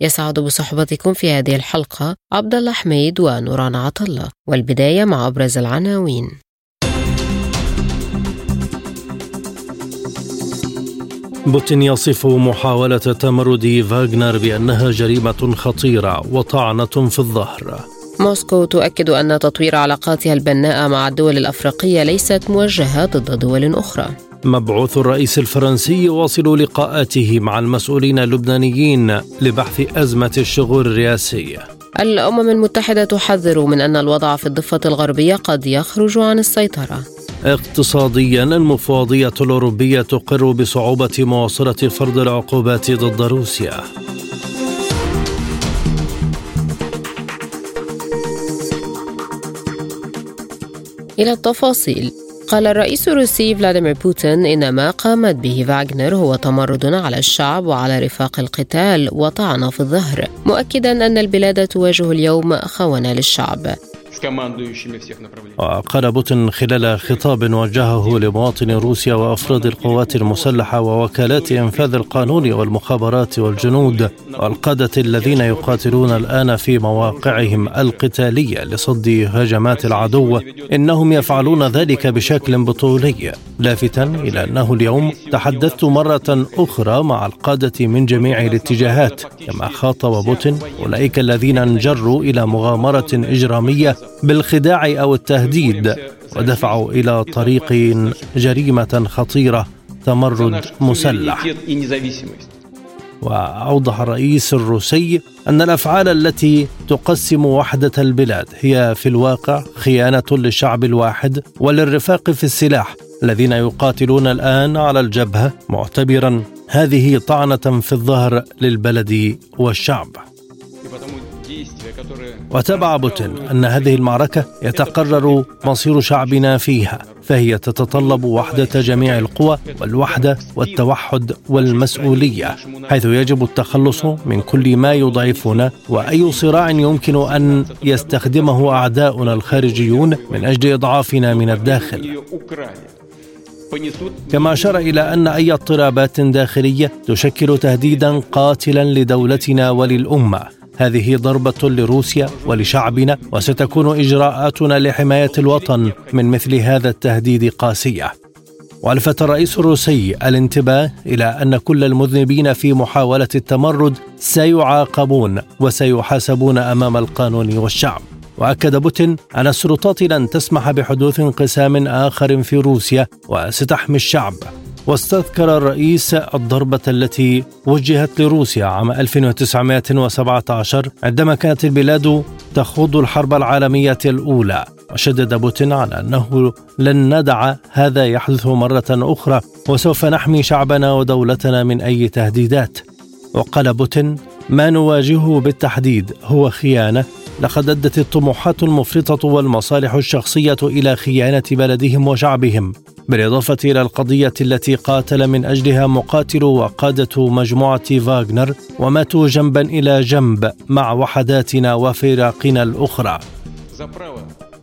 يسعد بصحبتكم في هذه الحلقة عبد الله حميد ونوران عطالله والبداية مع أبرز العناوين. بوتين يصف محاولة تمرد فاغنر بأنها جريمة خطيرة وطعنة في الظهر. موسكو تؤكد أن تطوير علاقاتها البناءة مع الدول الأفريقية ليست موجهة ضد دول أخرى. مبعوث الرئيس الفرنسي يواصل لقاءاته مع المسؤولين اللبنانيين لبحث أزمة الشغل الرئاسي. الأمم المتحدة تحذر من أن الوضع في الضفة الغربية قد يخرج عن السيطرة. اقتصاديا المفوضية الأوروبية تقر بصعوبة مواصلة فرض العقوبات ضد روسيا. إلى التفاصيل. قال الرئيس الروسي فلاديمير بوتين إن ما قامت به فاغنر هو تمرد على الشعب وعلى رفاق القتال وطعن في الظهر مؤكدا أن البلاد تواجه اليوم خونة للشعب. وقال بوتين خلال خطاب وجهه لمواطني روسيا وأفراد القوات المسلحة ووكالات إنفاذ القانون والمخابرات والجنود والقادة الذين يقاتلون الآن في مواقعهم القتالية لصد هجمات العدو. إنهم يفعلون ذلك بشكل بطولي. لافتا إلى أنه اليوم تحدثت مرة أخرى مع القادة من جميع الاتجاهات كما خاطب بوتين أولئك الذين انجروا إلى مغامرة إجرامية بالخداع أو التهديد ودفعوا إلى طريق جريمة خطيرة تمرد مسلح. وأوضح الرئيس الروسي أن الأفعال التي تقسم وحدة البلاد هي في الواقع خيانة للشعب الواحد وللرفاق في السلاح الذين يقاتلون الآن على الجبهة معتبرا هذه طعنة في الظهر للبلد والشعب. وتبع بوتين أن هذه المعركة يتقرر مصير شعبنا فيها فهي تتطلب وحدة جميع القوى والوحدة والتوحد والمسؤولية حيث يجب التخلص من كل ما يضعفنا وأي صراع يمكن أن يستخدمه أعداؤنا الخارجيون من أجل إضعافنا من الداخل. كما أشار إلى أن أي اضطرابات داخلية تشكل تهديدا قاتلا لدولتنا وللأمة. هذه ضربة لروسيا ولشعبنا وستكون إجراءاتنا لحماية الوطن من مثل هذا التهديد قاسية. والفت الرئيس الروسي الانتباه إلى أن كل المذنبين في محاولة التمرد سيعاقبون وسيحاسبون أمام القانون والشعب. وأكد بوتين أن السلطات لن تسمح بحدوث انقسام آخر في روسيا وستحمي الشعب واستذكر الرئيس الضربة التي وجهت لروسيا عام 1917 عندما كانت البلاد تخوض الحرب العالمية الأولى. وشدد بوتين على أنه لن ندع هذا يحدث مرة أخرى وسوف نحمي شعبنا ودولتنا من أي تهديدات. وقال بوتين ما نواجهه بالتحديد هو خيانة لقد أدت الطموحات المفرطة والمصالح الشخصية إلى خيانة بلدهم وشعبهم بالإضافة إلى القضية التي قاتل من أجلها مقاتل وقادة مجموعة فاغنر وماتوا جنبا إلى جنب مع وحداتنا وفرقنا الأخرى.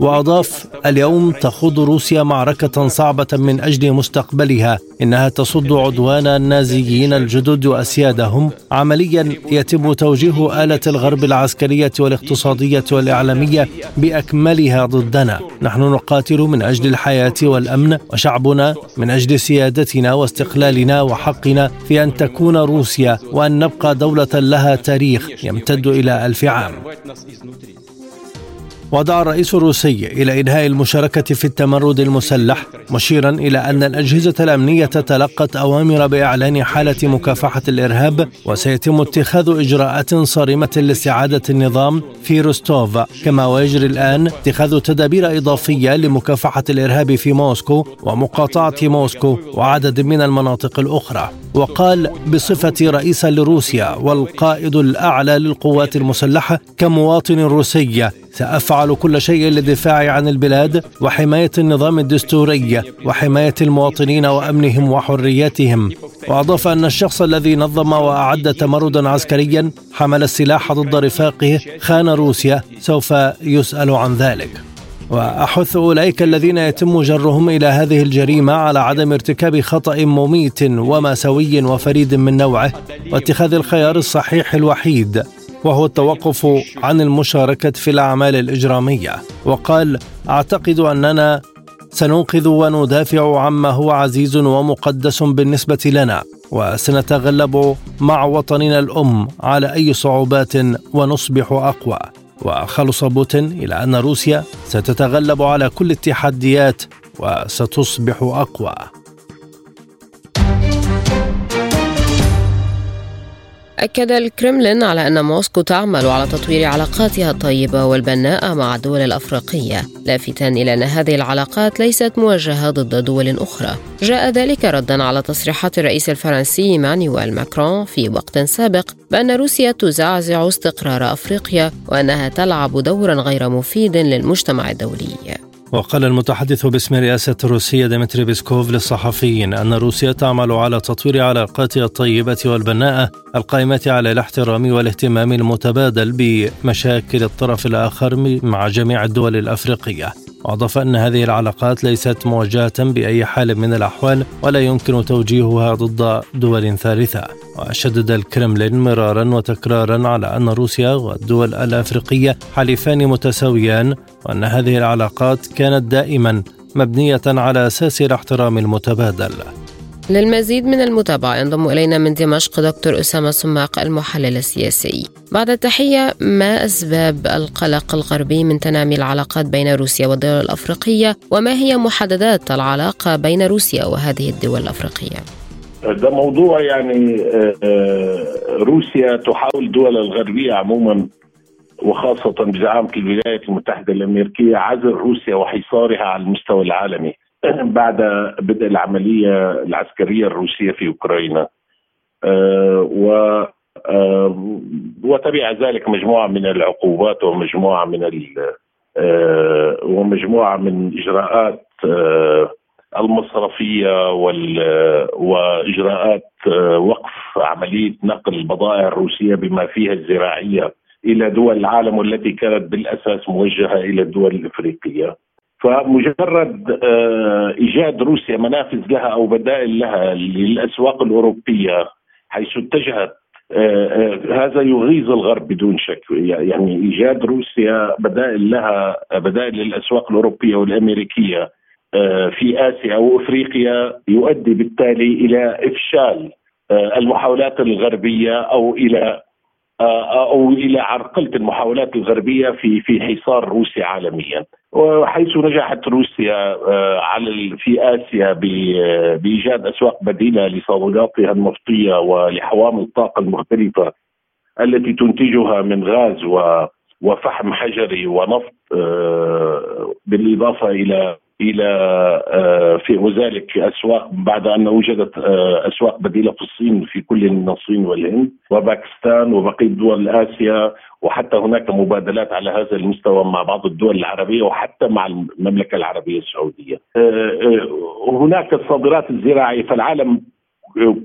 وأضاف اليوم تخوض روسيا معركة صعبة من أجل مستقبلها إنها تصد عدوان النازيين الجدد وأسيادهم. عمليا يتم توجيه آلة الغرب العسكرية والاقتصادية والإعلامية بأكملها ضدنا. نحن نقاتل من أجل الحياة والأمن وشعبنا من أجل سيادتنا واستقلالنا وحقنا في أن تكون روسيا وأن نبقى دولة لها تاريخ يمتد إلى ألف عام. ودعا الرئيس الروسي إلى إنهاء المشاركة في التمرد المسلح مشيرا إلى أن الأجهزة الأمنية تلقت أوامر بإعلان حالة مكافحة الإرهاب وسيتم اتخاذ إجراءات صارمة لاستعادة النظام في روستوف. كما ويجري الآن اتخاذ تدابير إضافية لمكافحة الإرهاب في موسكو ومقاطعة موسكو وعدد من المناطق الأخرى. وقال بصفتي رئيسا لروسيا والقائد الأعلى للقوات المسلحة كمواطن روسي سأفعل كل شيء للدفاع عن البلاد وحماية النظام الدستوري وحماية المواطنين وأمنهم وحرياتهم. وأضاف أن الشخص الذي نظم وأعد تمردا عسكريا حمل السلاح ضد رفاقه خان روسيا سوف يسأل عن ذلك. وأحث أولئك الذين يتم جرهم إلى هذه الجريمة على عدم ارتكاب خطأ مميت ومأساوي وفريد من نوعه واتخاذ الخيار الصحيح الوحيد وهو التوقف عن المشاركة في الأعمال الإجرامية. وقال أعتقد أننا سننقذ وندافع عما هو عزيز ومقدس بالنسبة لنا وسنتغلب مع وطننا الأم على أي صعوبات ونصبح أقوى. وخلص بوتين إلى أن روسيا ستتغلب على كل التحديات وستصبح أقوى. أكد الكرملين على أن موسكو تعمل على تطوير علاقاتها الطيبة والبناءة مع الدول الأفريقية لافتا إلى أن هذه العلاقات ليست موجهة ضد دول أخرى. جاء ذلك ردا على تصريحات الرئيس الفرنسي إيمانويل ماكرون في وقت سابق بأن روسيا تزعزع استقرار أفريقيا وأنها تلعب دورا غير مفيد للمجتمع الدولي. وقال المتحدث باسم رئاسة روسيا ديمتري بيسكوف للصحفيين أن روسيا تعمل على تطوير علاقاتها الطيبة والبناءة القائمة على الاحترام والاهتمام المتبادل بمشاكل الطرف الآخر مع جميع الدول الأفريقية. وأضاف أن هذه العلاقات ليست موجهة بأي حال من الأحوال ولا يمكن توجيهها ضد دول ثالثة. وشدد الكرملين مرارا وتكرارا على أن روسيا والدول الأفريقية حليفان متساويان وأن هذه العلاقات كانت دائما مبنية على أساس الاحترام المتبادل. للمزيد من المتابعة ينضم إلينا من دمشق دكتور أسامة سماق المحلل السياسي. بعد التحية ما أسباب القلق الغربي من تنامي العلاقات بين روسيا والدول الأفريقية؟ وما هي محددات العلاقة بين روسيا وهذه الدول الأفريقية؟ ده موضوع يعني آه، آه، روسيا تحاول الدول الغربية عموما وخاصة بزعامة الولايات المتحدة الأمريكية عزل روسيا وحصارها على المستوى العالمي. بعد بدء العملية العسكرية الروسية في أوكرانيا. آه، و آه، وتبع ذلك مجموعة من العقوبات ومجموعة من آه، ومجموعة من إجراءات المصرفية وإجراءات وقف عملية نقل البضائع الروسية بما فيها الزراعية إلى دول العالم والتي كانت بالأساس موجهة إلى الدول الإفريقية. فمجرد آه، إيجاد روسيا منافذ لها أو بدائل لها للأسواق الأوروبية حيث اتجهت آه، آه، هذا يغيظ الغرب بدون شك. يعني إيجاد روسيا بدائل لها بدائل للأسواق الأوروبية والأمريكية في آسيا أو افريقيا يؤدي بالتالي إلى إفشال المحاولات الغربية أو إلى أو إلى عرقلة المحاولات الغربية في في حصار روسيا عالميا. وحيث نجحت روسيا آه، على في آسيا بإيجاد أسواق بديلة لصادراتها النفطية ولحوامل الطاقة المختلفة التي تنتجها من غاز وفحم حجري ونفط آه، بالإضافة إلى إلى آه، في وذلك أسواق بعد أن وجدت آه، أسواق بديلة في الصين في كل من الصين والهند وباكستان وبقيه دول اسيا وحتى هناك مبادلات على هذا المستوى مع بعض الدول العربية وحتى مع المملكة العربية السعودية. آه، هناك الصادرات الزراعية فالعالم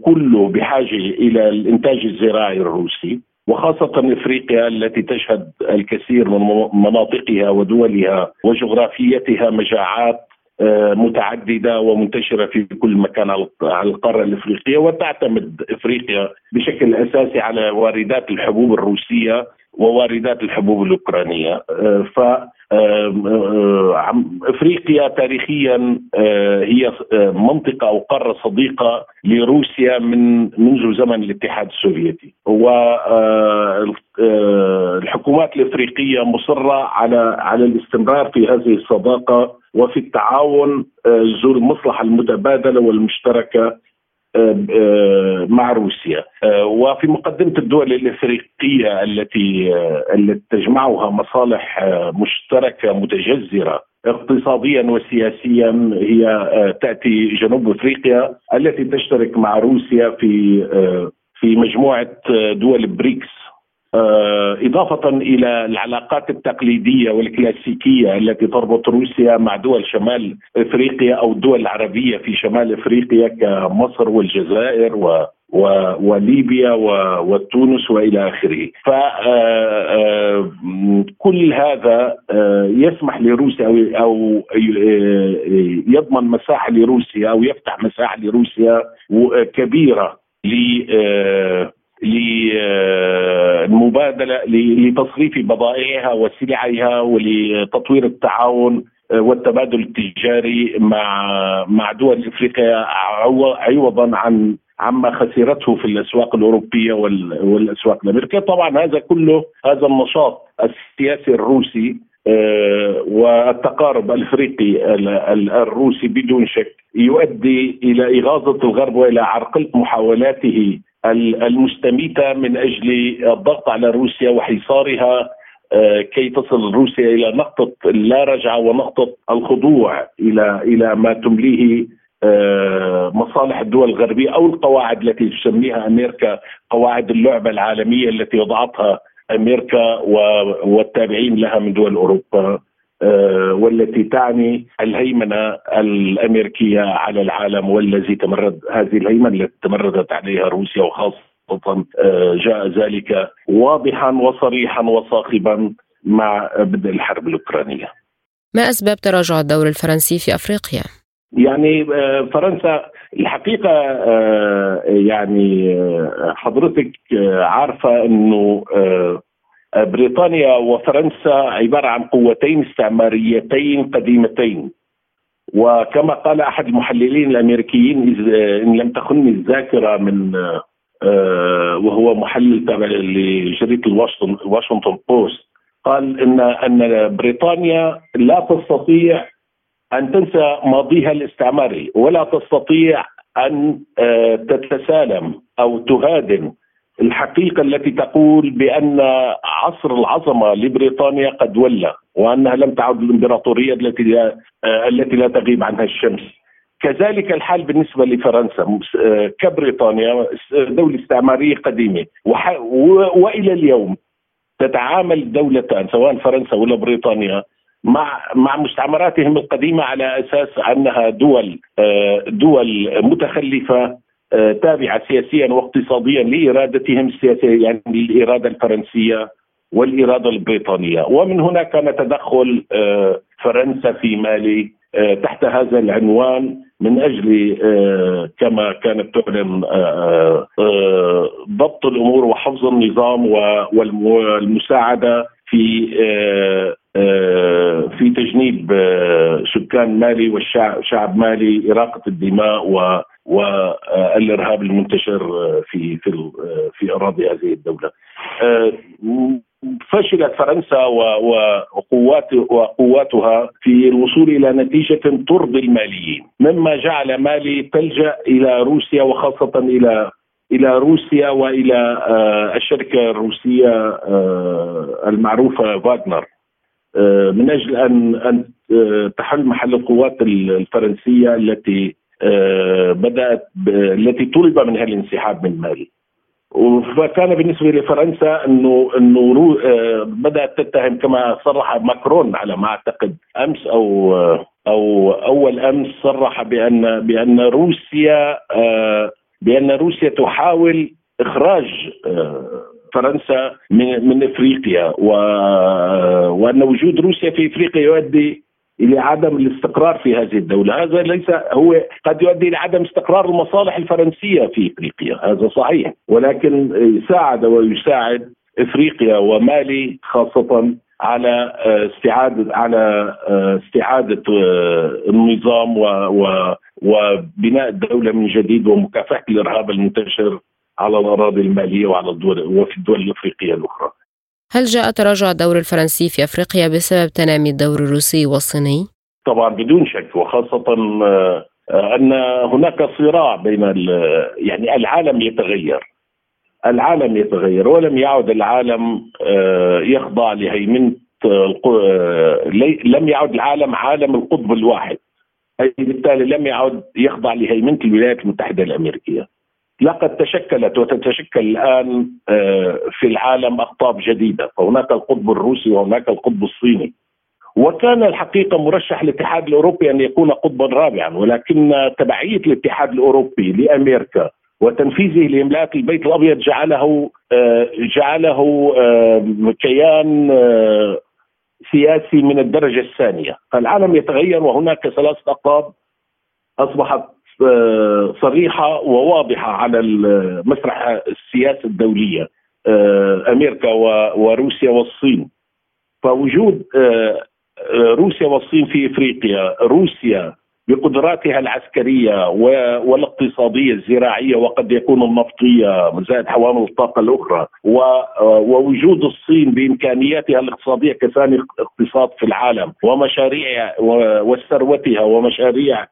كله بحاجة إلى الإنتاج الزراعي الروسي وخاصة إفريقيا التي تشهد الكثير من مناطقها ودولها وجغرافيتها مجاعات آه، متعددة ومنتشرة في كل مكان على القارة الإفريقية وتعتمد إفريقيا بشكل أساسي على واردات الحبوب الروسية وواردات الحبوب الأوكرانية. آه، ف إفريقيا تاريخيا آه، هي منطقة أو قارة صديقة لروسيا من منذ زمن الاتحاد السوفيتي. والحكومات الإفريقية مصرة على على الاستمرار في هذه الصداقة وفي التعاون آه، ذو المصلحة المتبادلة والمشتركة آه، آه، مع روسيا. وفي مقدمة الدول الإفريقية التي التي تجمعها مصالح مشتركة متجذرة اقتصاديا وسياسيا هي تأتي جنوب إفريقيا التي تشترك مع روسيا في في مجموعة دول بريكس. إضافة إلى العلاقات التقليدية والكلاسيكية التي تربط روسيا مع دول شمال إفريقيا أو الدول العربية في شمال إفريقيا كمصر والجزائر و وليبيا وتونس وإلى آخره. فكل هذا يسمح لروسيا أو يضمن مساحه لروسيا أو يفتح مساحه لروسيا كبيرة للمبادله لتصريف بضائعها وسلعها ولتطوير التعاون والتبادل التجاري مع مع دول إفريقيا عوضا عن عما خسرته في الأسواق الأوروبية والأسواق الأمريكية، طبعا هذا كله هذا النشاط السياسي الروسي آه، والتقارب الإفريقي الروسي بدون شك يؤدي إلى إغاظة الغرب وإلى عرقله محاولاته المستميتة من أجل الضغط على روسيا وحصارها آه، كي تصل روسيا إلى نقطة اللا رجعة ونقطة الخضوع إلى إلى ما تمليه آه، مصالح الدول الغربية أو القواعد التي تسميها أمريكا قواعد اللعبة العالمية التي وضعتها أمريكا والتابعين لها من دول أوروبا. والتي تعني الهيمنة الأمريكية على العالم والذي تمرد هذه الهيمنة التي تمردت عليها روسيا وخاصة آه، جاء ذلك واضحا وصريحا وصاخبا مع بدء الحرب الأوكرانية. ما أسباب تراجع الدور الفرنسي في أفريقيا؟ يعني آه، فرنسا الحقيقة يعني حضرتك عارفة أنه بريطانيا وفرنسا عبارة عن قوتين استعماريتين قديمتين. وكما قال أحد المحللين الأمريكيين إن لم تخني الذاكرة من آه، وهو محلل تابع لجريده الواشنطن بوست قال ان إن بريطانيا لا تستطيع أن تنسى ماضيها الاستعماري ولا تستطيع أن آه، تتسالم أو تهادن الحقيقة التي تقول بأن عصر العظمة لبريطانيا قد ولى وأنها لم تعد الإمبراطورية التي لا آه، التي لا تغيب عنها الشمس. كذلك الحال بالنسبة لفرنسا آه، كبريطانيا دولة استعمارية قديمة وإلى اليوم تتعامل دولتان سواء فرنسا ولا بريطانيا مع مع مستعمراتهم القديمة على أساس أنها دول آه، دول متخلفة آه، تابعة سياسيا واقتصاديا لإرادتهم السياسية يعني الاراده الفرنسية والإرادة البريطانية. ومن هنا كان تدخل آه، فرنسا في مالي آه، تحت هذا العنوان من أجل كما كانت تعلن ضبط الأمور وحفظ النظام والمساعدة في في تجنيب سكان مالي والشعب مالي إراقة الدماء والإرهاب المنتشر في في في أراضي هذه الدولة. فشلت فرنسا وقوات وقواتها في الوصول إلى نتيجة ترضي الماليين، مما جعل مالي تلجأ إلى روسيا وخاصة إلى إلى روسيا وإلى آه، الشركة الروسية آه، المعروفة فاغنر آه، من أجل ان أن تحل محل القوات الفرنسية التي بدأت التي طلب منها الانسحاب من مالي. فكان بالنسبة لفرنسا انه إنه آه، بدأت تتهم كما صرح ماكرون على ما أعتقد أمس أو آه، أو أول أمس صرح بان بأن روسيا بأن روسيا تحاول إخراج فرنسا من من إفريقيا وأن وجود روسيا في إفريقيا يؤدي إلى عدم الاستقرار في هذه الدولة، هذا ليس هو قد يؤدي إلى عدم استقرار المصالح الفرنسية في إفريقيا، هذا صحيح، ولكن ساعد ويساعد إفريقيا ومالي خاصة على استعاده على استعادة النظام وبناء الدولة من جديد ومكافحة الإرهاب المنتشر على الأراضي المالية وعلى الدول وفي الدول الإفريقية الأخرى. هل جاء تراجع الدور الفرنسي في أفريقيا بسبب تنامي الدور الروسي والصيني؟ طبعا بدون شك وخاصة آه، أن هناك صراع بين يعني العالم يتغير. العالم يتغير ولم يعد العالم آه، يخضع لهيمنة لم يعد العالم عالم القطب الواحد. أي بالتالي لم يعد يخضع لهيمنة الولايات المتحدة الأمريكية. لقد تشكلت وتتشكل الآن في العالم اقطاب جديدة. فهناك القطب الروسي وهناك القطب الصيني. وكان الحقيقة مرشح الاتحاد الأوروبي أن يكون قطبا رابعا ولكن تبعية الاتحاد الأوروبي لأمريكا وتنفيذه لاملاك البيت الأبيض جعله آه، جعله آه، كيان آه، سياسي من الدرجة الثانية، فالعالم يتغير وهناك ثلاث أقطاب أصبحت صريحة وواضحة على مسرح السياسة الدوليه أمريكا وروسيا والصين. فوجود روسيا والصين في إفريقيا روسيا بقدراتها العسكرية والاقتصادية الزراعية وقد يكون النفطية زائد حوامل الطاقة الأخرى ووجود الصين بإمكانياتها الاقتصادية كثاني اقتصاد في العالم ومشاريع وثروتها ومشاريع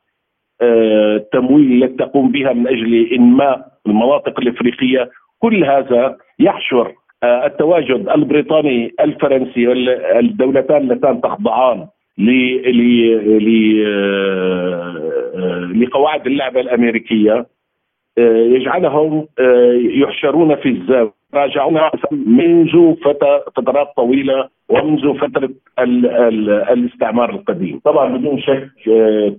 التمويل التي تقوم بها من أجل إنماء المناطق الإفريقية. كل هذا يحشر التواجد البريطاني الفرنسي الدولتان اللتان تخضعان لقواعد اللعبة الأمريكية. يجعلهم يحشرون في الزاوية. راجعون منذ فترات طويلة ومنذ فترة ال ال الاستعمار القديم، طبعا بدون شك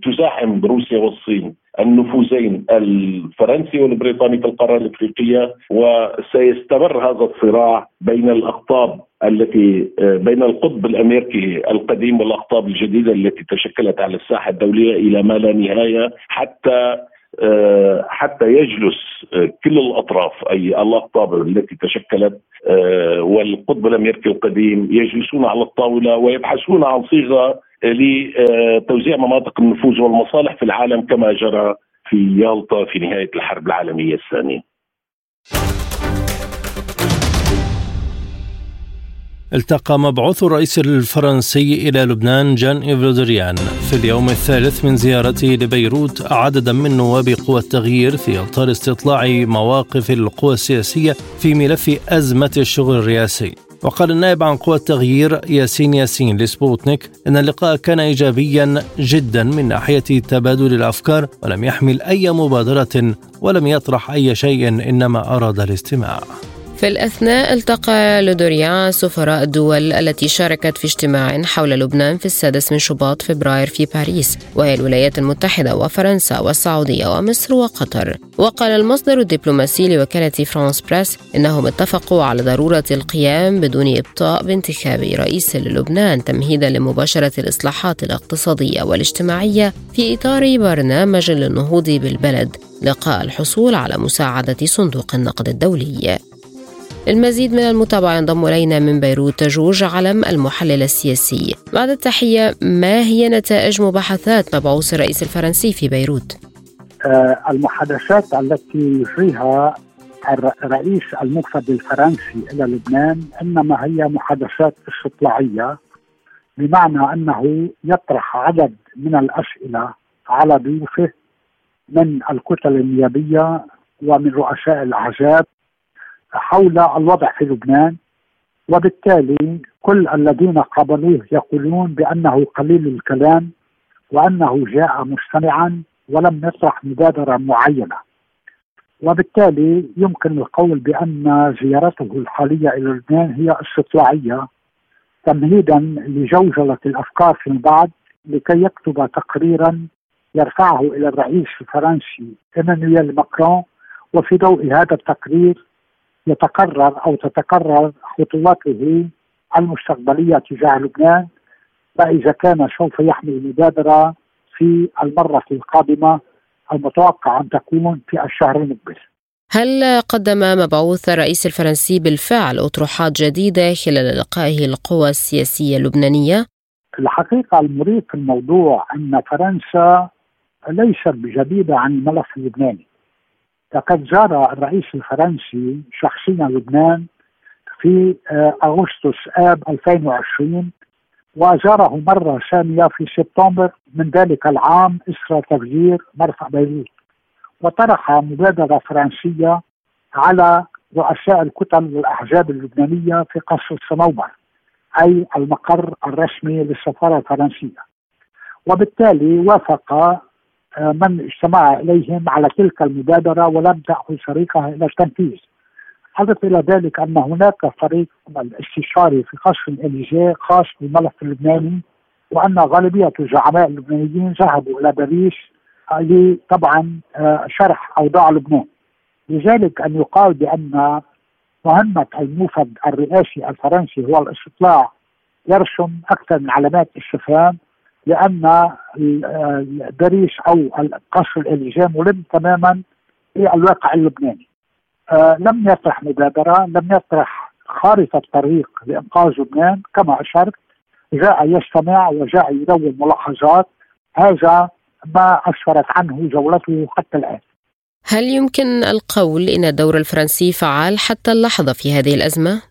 تزاحم روسيا والصين النفوذين الفرنسي والبريطاني في القارة الإفريقية وسيستمر هذا الصراع بين الأقطاب التي بين القطب الأمريكي القديم والأقطاب الجديدة التي تشكلت على الساحة الدولية إلى ما لا نهاية حتى حتى يجلس كل الأطراف أي الاقطاب التي تشكلت والقطب الامريكي القديم يجلسون على الطاولة ويبحثون عن صيغة لتوزيع مناطق النفوذ والمصالح في العالم كما جرى في يالطا في نهاية الحرب العالمية الثانية. التقى مبعوث الرئيس الفرنسي إلى لبنان جان إيفلودريان في اليوم الثالث من زيارته لبيروت عددا من نواب قوى التغيير في إطار استطلاع مواقف القوى السياسية في ملف أزمة الشغل الرئاسي. وقال النائب عن قوى التغيير ياسين ياسين لسبوتنيك أن اللقاء كان إيجابيا جدا من ناحية تبادل الأفكار ولم يحمل أي مبادرة ولم يطرح أي شيء إنما أراد الاستماع. في الأثناء التقى لودوريان سفراء الدول التي شاركت في اجتماع حول لبنان في السادس من شباط فبراير في باريس وهي الولايات المتحدة وفرنسا والسعودية ومصر وقطر. وقال المصدر الدبلوماسي لوكالة فرانس بريس إنهم اتفقوا على ضرورة القيام بدون إبطاء بانتخاب رئيس للبنان تمهيدا لمباشرة الإصلاحات الاقتصادية والاجتماعية في إطار برنامج للنهوض بالبلد. لقاء الحصول على مساعدة صندوق النقد الدولي. المزيد من المتابعة ينضم إلينا من بيروت جورج علم المحلل السياسي بعد التحية ما هي نتائج مباحثات مبعوث الرئيس الفرنسي في بيروت؟ آه، المحادثات التي يجريها الرئيس الموفد الفرنسي إلى لبنان إنما هي محادثات استطلاعية بمعنى أنه يطرح عدد من الأسئلة على ضيوفه من الكتل النيابية ومن رؤساء الأحزاب حول الوضع في لبنان وبالتالي كل الذين قابلوه يقولون بأنه قليل الكلام وأنه جاء مستمعا ولم يطرح مبادرة معينة. وبالتالي يمكن القول بأن زيارته الحالية إلى لبنان هي استطلاعية تمهيدا لجوجلة الأفكار فيما بعد لكي يكتب تقريرا يرفعه إلى الرئيس الفرنسي إيمانويل ماكرون وفي ضوء هذا التقرير يتقرر أو تتقرر خطواته المستقبلية تجاه لبنان فإذا كان سوف يحمل مبادرة في المرة القادمة المتوقع أن تكون في الشهر المقبل. هل قدم مبعوث الرئيس الفرنسي بالفعل أطروحات جديدة خلال لقائه القوى السياسية اللبنانية؟ الحقيقة المريب في الموضوع أن فرنسا ليست بجديدة عن الملف اللبناني. لقد زار الرئيس الفرنسي شخصيا لبنان في آه، أغسطس آب 2020 وزاره مرة ثانية في سبتمبر من ذلك العام اثر تفجير مرفأ بيروت وطرح مبادرة فرنسية على رؤساء الكتل والأحزاب اللبنانية في قصر الصنوبر أي المقر الرسمي للسفارة الفرنسية. وبالتالي وافق من اجتمع اليهم على تلك المبادرة ولم تأخذ شريكها إلى التنفيذ. حدث إلى ذلك أن هناك فريق استشاري في قصر الاليزيه خاص بالملف اللبناني وأن غالبية الزعماء اللبنانيين ذهبوا إلى باريس لطبعا آه، شرح أوضاع لبنان. لذلك أن يقال بأن مهمة الموفد الرئاسي الفرنسي هو الاستطلاع يرسم أكثر من علامات استفهام لأن باريس أو قصر الاليزيه ملم تماما بالواقع اللبناني. آه لم يطرح مبادرة، لم يطرح خارطة طريق لإنقاذ لبنان كما أشرت جاء يستمع وجاء يدون ملاحظات هذا ما اسفرت عنه جولته حتى الآن. هل يمكن القول إن الدور الفرنسي فعال حتى اللحظة في هذه الأزمة؟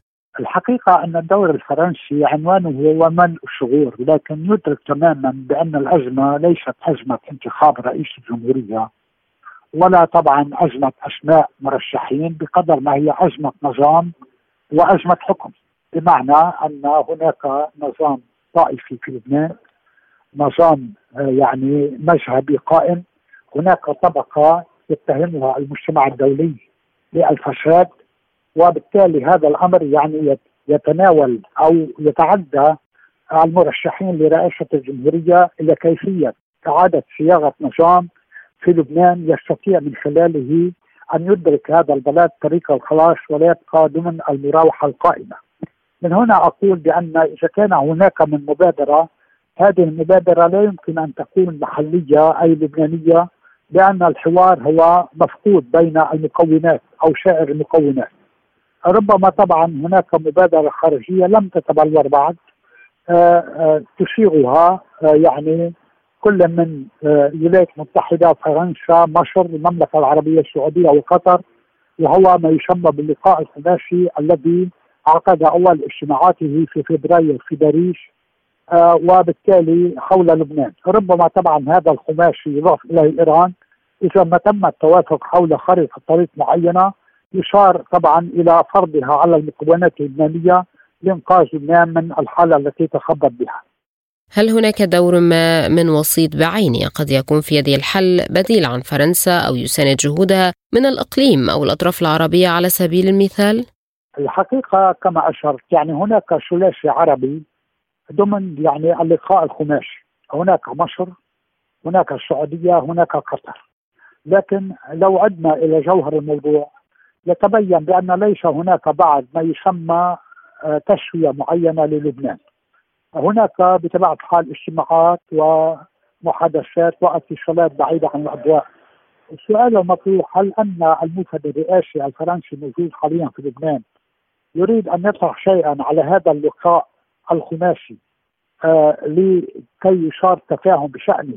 الحقيقة أن الدور الفرنسي عنوانه هو منع الشغور لكن يدرك تماما بأن الأزمة ليست أزمة انتخاب رئيس الجمهورية ولا طبعا أزمة أسماء مرشحين بقدر ما هي أزمة نظام وأزمة حكم. بمعنى أن هناك نظام طائفي في لبنان نظام آه، يعني مذهبي قائم. هناك طبقة يتهمها المجتمع الدولي بالفساد وبالتالي هذا الأمر يعني يتناول أو يتعدى المرشحين لرئاسة الجمهورية إلى كيفيه إعادة صياغة نظام في لبنان يستطيع من خلاله أن يدرك هذا البلد طريق الخلاص ولا يبقى ضمن المراوحة القائمة. من هنا أقول بأن إذا كان هناك من مبادرة هذه المبادرة لا يمكن أن تكون محلية أي لبنانية لأن الحوار هو مفقود بين المكونات أو سائر المكونات. ربما طبعا هناك مبادرة خارجية لم تتبلور بعد آه، آه، تشيرها آه، يعني كل من الولايات المتحدة فرنسا مصر المملكة العربية السعودية وقطر وهو ما يسمى باللقاء الخماسي الذي عقد أول اجتماعاته في فبراير في باريس وبالتالي حول لبنان. ربما طبعا هذا الخماسي يضاف اليه ايران إذا ما تم التوافق حول خريطة طريق معينة يشار طبعا إلى فرضها على المكونات اللبنانيه لإنقاذ لبنان من الحالة التي تخبط بها. هل هناك دور ما من وسيط بعينه قد يكون في يد الحل بديل عن فرنسا أو يساند جهودها من الإقليم أو الأطراف العربية على سبيل المثال؟ الحقيقة كما أشرت يعني هناك ثلاثي عربي ضمن يعني اللقاء الخماسي هناك مصر هناك السعودية هناك قطر لكن لو عدنا إلى جوهر الموضوع يتبين بأن ليس هناك بعد ما يسمى آه، تسوية معينة للبنان. هناك بطبيعه الحال اجتماعات ومحادثات واتصالات بعيدة عن الأضواء. السؤال المطروح هل أن الموفد الرئاسي الفرنسي موجود حاليا في لبنان يريد أن يطرح شيئا على هذا اللقاء الخماسي آه لكي يشار تفاهم بشأنه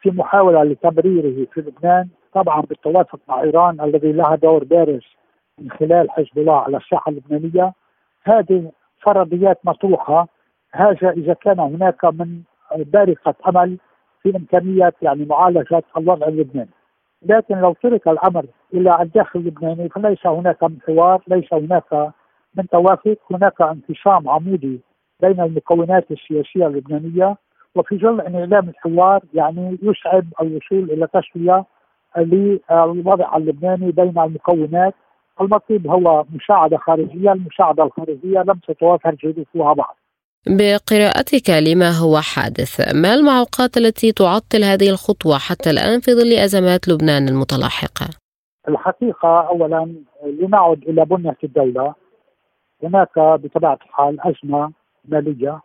في محاولة لتبريره في لبنان طبعا بالتوافق مع إيران الذي لها دور بارز من خلال حزب الله على الساحة اللبنانية. هذه فرضيات مطروحة. هذا إذا كان هناك من بارقة أمل في امكانيه يعني معالجة الوضع اللبناني. لكن لو ترك الأمر إلى الداخل اللبناني فليس هناك من حوار ليس هناك من توافق. هناك انقسام عمودي بين المكونات السياسية اللبنانية. وفي ظل ان اعلام الحوار يعني يصعب الوصول إلى تسوية للوضع اللبناني بين المكونات المطلوب هو مساعدة خارجية، المساعدة الخارجية لم تتوافر جهودها بعد. بقراءتك لما هو حادث، ما المعوقات التي تعطل هذه الخطوة حتى الآن في ظل أزمات لبنان المتلاحقة؟ الحقيقة اولا لنعد إلى بنية الدولة هناك بطبيعة الحال أزمة مالية،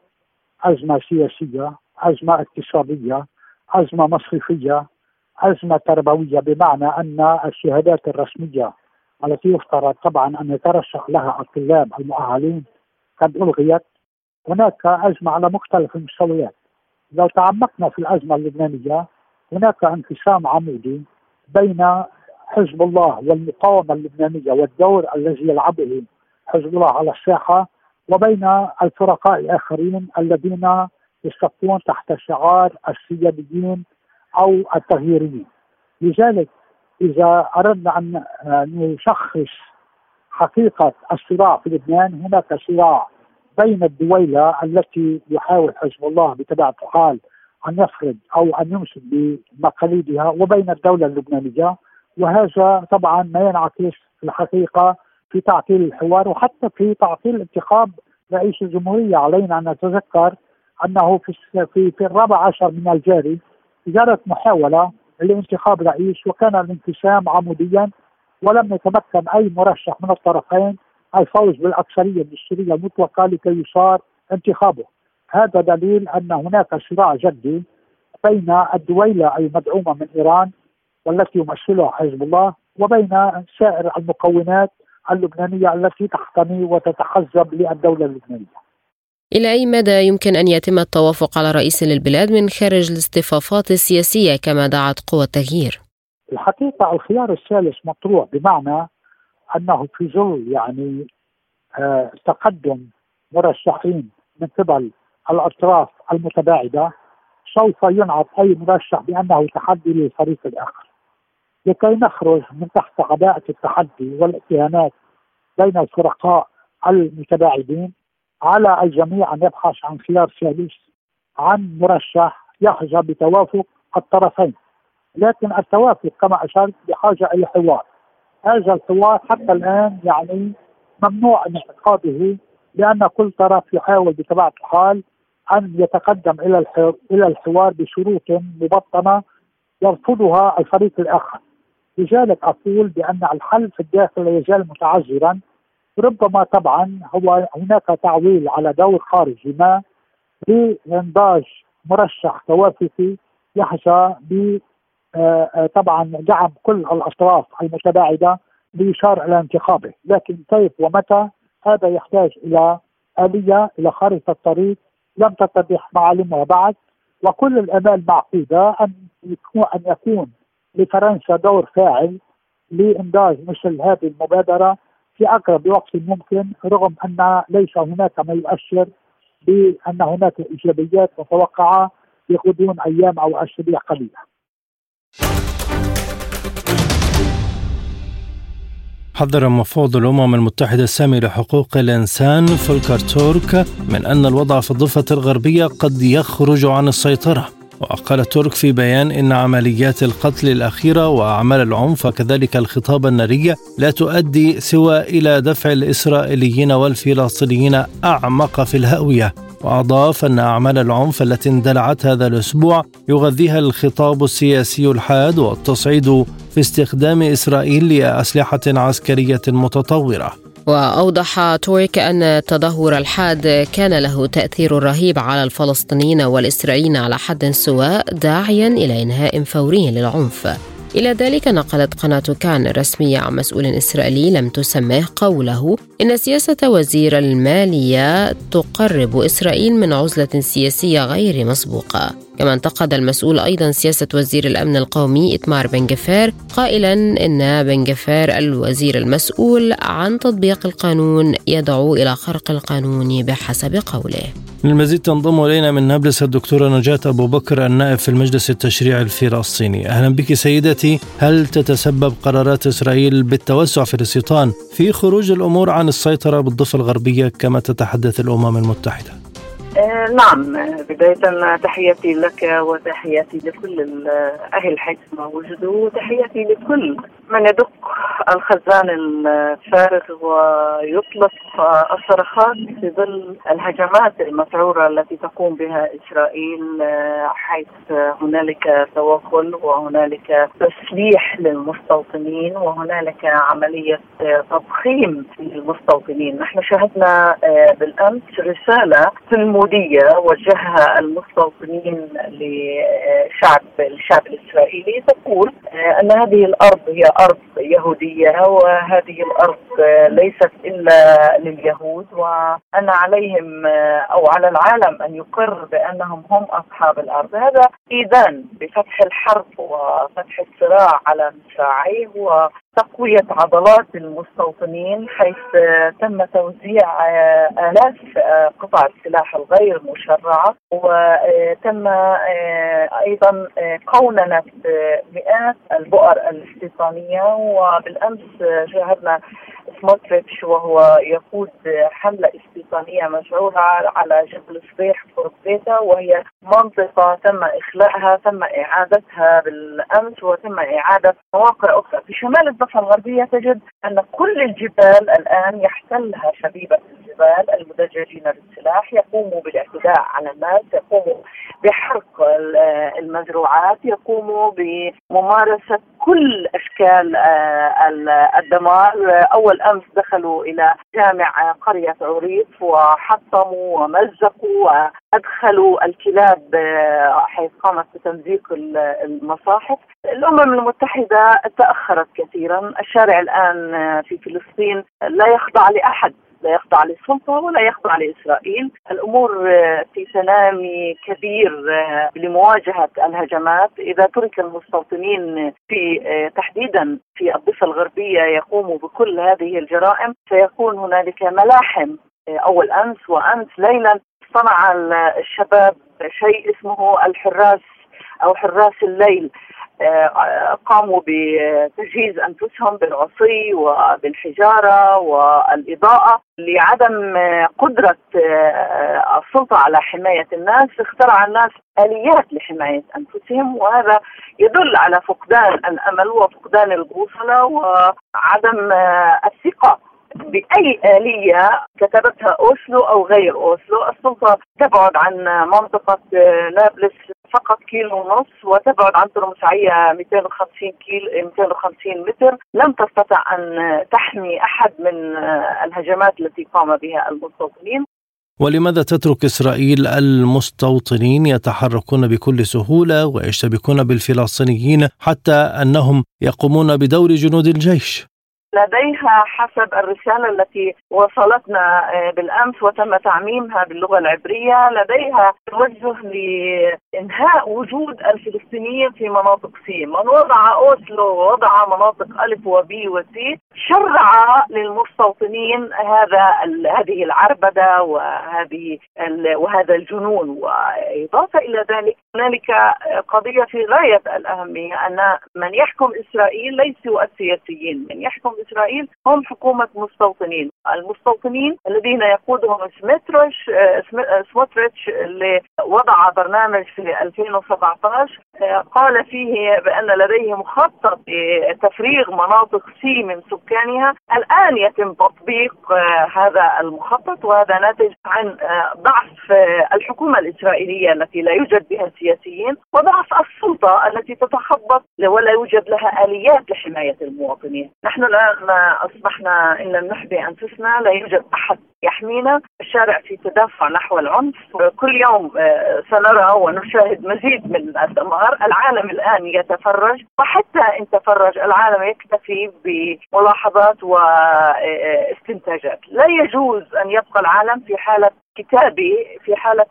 أزمة سياسية، أزمة اقتصادية، أزمة مصرفية، ازمه تربويه بمعنى أن الشهادات الرسمية التي يفترض طبعا أن يترشح لها الطلاب المؤهلين قد ألغيت. هناك أزمة على مختلف المستويات. لو تعمقنا في الأزمة اللبنانية هناك انقسام عمودي بين حزب الله والمقاومة اللبنانية والدور الذي يلعبه حزب الله على الساحة وبين الفرقاء الآخرين الذين يصفون تحت شعار السياديين أو التغييريين. لذلك إذا أردنا أن نشخص حقيقة الصراع في لبنان هناك صراع بين الدويلة التي يحاول حزب الله بطبيعة الحال أن يفرض أو أن يمسك بمقاليدها وبين الدولة اللبنانية وهذا طبعا ما ينعكس في الحقيقة في تعطيل الحوار وحتى في تعطيل انتخاب رئيس الجمهورية علينا أن نتذكر في في, في الرابع عشر من الجاري جرت محاولة لانتخاب رئيس وكان الانقسام عموديا ولم يتمكن أي مرشح من الطرفين الفوز بالأكثرية الدستورية المطلقة لكي يصار انتخابه هذا دليل أن هناك صراع جدي بين الدويلة المدعومة من إيران والتي يمثلها حزب الله وبين سائر المكونات اللبنانية التي تحتمي وتتحزب للدولة اللبنانية. إلى أي مدى يمكن أن يتم التوافق على رئيس للبلاد من خارج الاصطفافات السياسية كما دعت قوى التغيير؟ الحقيقة الخيار الثالث مطروح بمعنى أنه في ظل يعني آه تقدم مرشحين من قبل الأطراف المتباعدة سوف ينعط أي مرشح بأنه تحدي للفريق الآخر. لكي نخرج من تحت عباءة التحدي والاتهامات بين الفرقاء المتباعدين على الجميع أن يبحث عن خيار ثالث عن مرشح يحظى بتوافق الطرفين. لكن التوافق كما أشرت بحاجة إلى حوار. هذا الحوار حتى الآن يعني ممنوع انعقاده لأن كل طرف يحاول بطبيعة الحال أن يتقدم إلى إلى الحوار بشروط مبطنة يرفضها الفريق الآخر. لذلك أقول بأن الحل في الداخل لا يزال متعذرا ربما طبعا هو هناك تعويل على دور خارجي ما لإنضاج مرشح توافقي يحظى ب آه، طبعا دعم كل الأطراف المتباعدة ليشار إلى انتخابه، لكن كيف ومتى؟ هذا يحتاج إلى آلية إلى خارطة طريق لم تتضح معالمها بعد وكل الأمال معقودة أن يكون أن يكون لفرنسا دور فاعل لإنجاز مثل هذه المبادرة. في أقرب وقت ممكن رغم أن ليس هناك ما يؤشر بأن هناك إيجابيات متوقعة في غضون أيام أو أسابيع قليلة. حذر مفوض الأمم المتحدة السامي لحقوق الإنسان فولكر تورك من أن الوضع في الضفة الغربية قد يخرج عن السيطرة. وقال ترك في بيان إن عمليات القتل الأخيرة وأعمال العنف وكذلك الخطاب الناري لا تؤدي سوى إلى دفع الإسرائيليين والفلسطينيين أعمق في الهاوية. وأضاف أن أعمال العنف التي اندلعت هذا الأسبوع يغذيها الخطاب السياسي الحاد والتصعيد في استخدام إسرائيل لأسلحة عسكرية متطورة. وأوضح تورك أن التدهور الحاد كان له تأثير رهيب على الفلسطينيين والإسرائيليين على حد سواء داعيا إلى إنهاء فوري للعنف. إلى ذلك نقلت قناة كان الرسمية عن مسؤول إسرائيلي لم تسمه قوله إن سياسة وزير المالية تقرب إسرائيل من عزلة سياسية غير مسبوقة كما انتقد المسؤول أيضا سياسة وزير الأمن القومي إتمار بن جفار قائلا إن بن جفار الوزير المسؤول عن تطبيق القانون يدعو إلى خرق القانون بحسب قوله. للمزيد تنضم إلينا من نابلس الدكتورة نجاة أبو بكر النائب في المجلس التشريعي الفلسطيني، أهلا بك سيدتي، هل تتسبب قرارات إسرائيل بالتوسع في الاستيطان في خروج الأمور عن السيطرة بالضفة الغربية كما تتحدث الأمم المتحدة؟ آه، نعم بداية تحياتي لك وتحياتي لكل أهل حيثما وجدوا وتحياتي لكل من يدق الخزان الفارغ ويطلق الصرخات في ظل الهجمات المسعورة التي تقوم بها إسرائيل حيث هنالك توغل وهنالك تسليح للمستوطنين وهنالك عملية تضخيم للمستوطنين. نحن شاهدنا بالأمس رسالة تلمودية وجهها المستوطنين لشعب الشعب الإسرائيلي تقول أن هذه الأرض هي أرض يهودية وهذه الأرض ليست إلا لليهود وأن عليهم أو على العالم أن يقر بأنهم هم أصحاب الأرض. هذا إيذان بفتح الحرب وفتح الصراع على مصراعيه تقوية عضلات المستوطنين حيث تم توزيع آلاف قطع السلاح الغير مشرعة وتم أيضا قوننة مئات البؤر الاستيطانية وبالأمس شاهدنا سموتريتش وهو يقود حملة بريطانية مشعورة على جبل صبيح في بيتا وهي منطقة تم إخلاءها تم إعادتها بالأمس وتم إعادة مواقع أخرى. في شمال الضفة الغربية تجد أن كل الجبال الآن يحتلها شبيبة الجبال المدججين بالسلاح يقوموا بالاعتداء على الناس يقوموا بحرق المزروعات يقوموا بممارسة كل أشكال آه، الدمار. أول أمس دخلوا إلى جامع قرية عريف وحطموا ومزقوا وأدخلوا الكلاب آه، حيث قامت بتمزيق المصاحف. الأمم المتحدة تأخرت كثيرا. الشارع الآن آه، في فلسطين لا يخضع لأحد. لا يخضع للسلطة ولا يخضع لإسرائيل. الأمور آه، في سلام كبير آه، لمواجهة الهجمات. إذا ترك المستوطنين في آه، تحديدا في الضفة الغربية يقوموا بكل هذه الجرائم سيكون هنالك ملاحم أول أمس وأمس ليلا. صنع الشباب شيء اسمه الحراس أو حراس الليل. قاموا بتجهيز أنفسهم بالعصي وبالحجارة والإضاءة لعدم قدرة آه، السلطة على حماية الناس. اخترع الناس آليات لحماية أنفسهم وهذا يدل على فقدان الأمل وفقدان البوصله وعدم آه، الثقة بأي آلية كتبتها أوسلو أو غير أوسلو. السلطة تبعد عن منطقة نابلس فقط كيلو ونص وتبعد عن ترمسعية 250 كيلو 250 متر لم تستطع أن تحمي أحد من الهجمات التي قام بها المستوطنين ولماذا تترك إسرائيل المستوطنين يتحركون بكل سهولة ويشتبكون بالفلسطينيين حتى أنهم يقومون بدور جنود الجيش؟ لديها حسب الرسالة التي وصلتنا آه، بالأمس وتم تعميمها باللغة العبرية. لديها توجه لإنهاء وجود الفلسطينيين في مناطق سي. من وضع أوسلو ووضع مناطق ألف وبي وسي شرع للمستوطنين هذا هذه العربدة وهذه وهذا الجنون. وإضافة إلى ذلك هنالك قضية في غاية الأهمية أن من يحكم إسرائيل ليسوا السياسيين. من يحكم إسرائيل هم حكومة مستوطنين. المستوطنين الذين يقودهم سمترش سموتريتش اللي وضع برنامج في 2017 قال فيه بأن لديه مخطط لتفريغ مناطق سي من سكانها. الآن يتم تطبيق هذا المخطط وهذا ناتج عن ضعف الحكومة الإسرائيلية التي لا يوجد بها سياسيين وضعف السلطة التي تتخبط ولا يوجد لها آليات لحماية المواطنين. نحن الآن أصبحنا إن لم نحمي أنفسنا لا يوجد أحد يحمينا. الشارع في تدافع نحو العنف. كل يوم آه، سنرى ونشاهد مزيد من الدمار. العالم الآن يتفرج. وحتى إن تفرج العالم يكتفي بملاحظات واستنتاجات لا يجوز أن يبقى العالم في حالة كتابي في حالة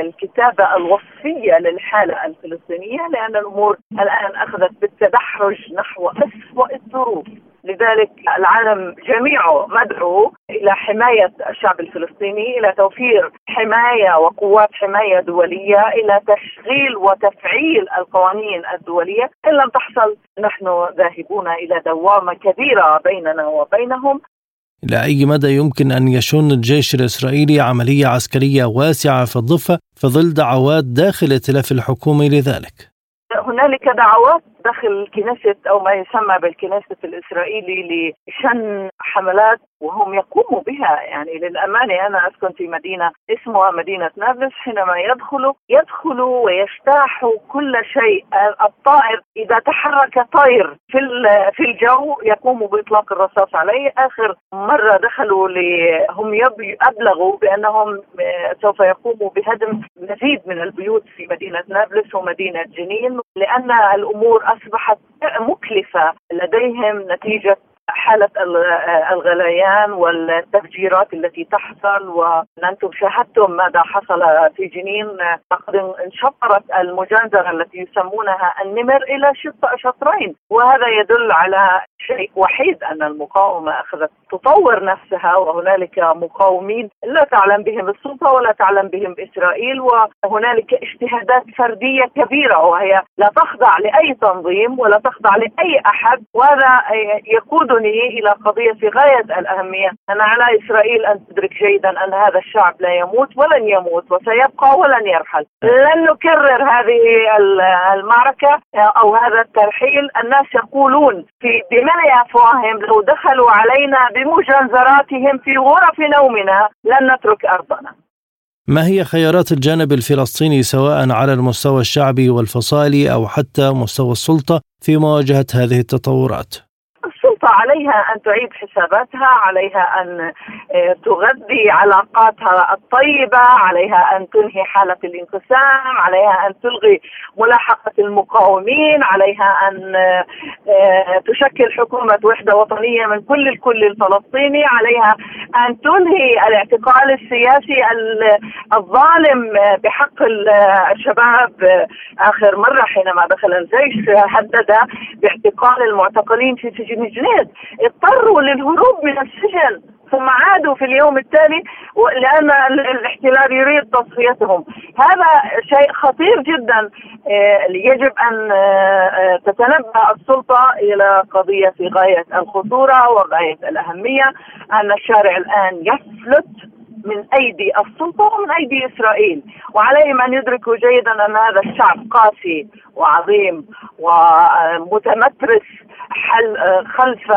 الكتابة الوصفية للحالة الفلسطينية لأن الأمور الآن أخذت بالتدحرج نحو أسوأ الظروف. لذلك العالم جميعه مدعو إلى حماية الشعب الفلسطيني إلى توفير حماية وقوات حماية دولية إلى تشغيل وتفعيل القوانين الدولية إن لم تحصل نحن ذاهبون إلى دوامة كبيرة بيننا وبينهم إلى أي مدى يمكن أن يشن الجيش الإسرائيلي عملية عسكرية واسعة في الضفة في ظل دعوات داخل الائتلاف الحكومي لذلك؟ هنالك دعوات داخل الكنيسة أو ما يسمى بالكنيسة الإسرائيلي لشن حملات وهم يقوموا بها. يعني للأمانة أنا أسكن في مدينة اسمها مدينة نابلس حينما يدخلوا يدخلوا ويجتاحوا كل شيء. الطائر إذا تحرك طير في في الجو يقوموا بإطلاق الرصاص عليه. آخر مرة دخلوا هم أبلغوا بأنهم سوف يقوموا بهدم مزيد من البيوت في مدينة نابلس ومدينة جنين. لأن الأمور أصبحت مكلفة. لديهم نتيجة حالة الغليان والتفجيرات التي تحصل وأنتم شاهدتم ماذا حصل في جنين. لقد انشطرت المجازرة التي يسمونها النمر إلى شطرين وهذا يدل على شيء وحيد أن المقاومة أخذت تطور نفسها وهنالك مقاومين لا تعلم بهم السلطه ولا تعلم بهم اسرائيل وهنالك اجتهادات فردية كبيرة وهي لا تخضع لأي تنظيم ولا تخضع لأي أحد وهذا يقودني إلى قضية في غاية الأهمية. ان على إسرائيل أن تدرك جيدا أن هذا الشعب لا يموت ولن يموت وسيبقى ولن يرحل. لن نكرر هذه المعركة أو هذا الترحيل. الناس يقولون في بملء أفواههم لو دخلوا علينا بمجنزراتهم في غرف نومنا لن نترك أرضنا ما هي خيارات الجانب الفلسطيني سواء على المستوى الشعبي والفصائلي أو حتى مستوى السلطة في مواجهة هذه التطورات؟ السلطة عليها أن تعيد حساباتها عليها أن آه، تغذي علاقاتها الطيبة عليها أن تنهي حالة الانقسام عليها أن تلغي ملاحقة المقاومين عليها أن آه، آه، تشكل حكومة وحدة وطنية من كل الكل الفلسطيني عليها أن تنهي الاعتقال السياسي الظالم بحق الشباب آخر مرة حينما دخل الجيش هدد باعتقال المعتقلين في سجن جنيد اضطروا للهروب من السجن ثم عادوا في اليوم التالي لأن الاحتلال يريد تصفيتهم. هذا شيء خطير جدا. آه، يجب أن آه، تتنبأ السلطة إلى قضية في غاية الخطوره وغاية الأهمية أن الشارع الآن يفلت من أيدي السلطة ومن أيدي إسرائيل. وعليهم أن يدركوا جيدا أن هذا الشعب قاسي وعظيم ومتمترس حل خلف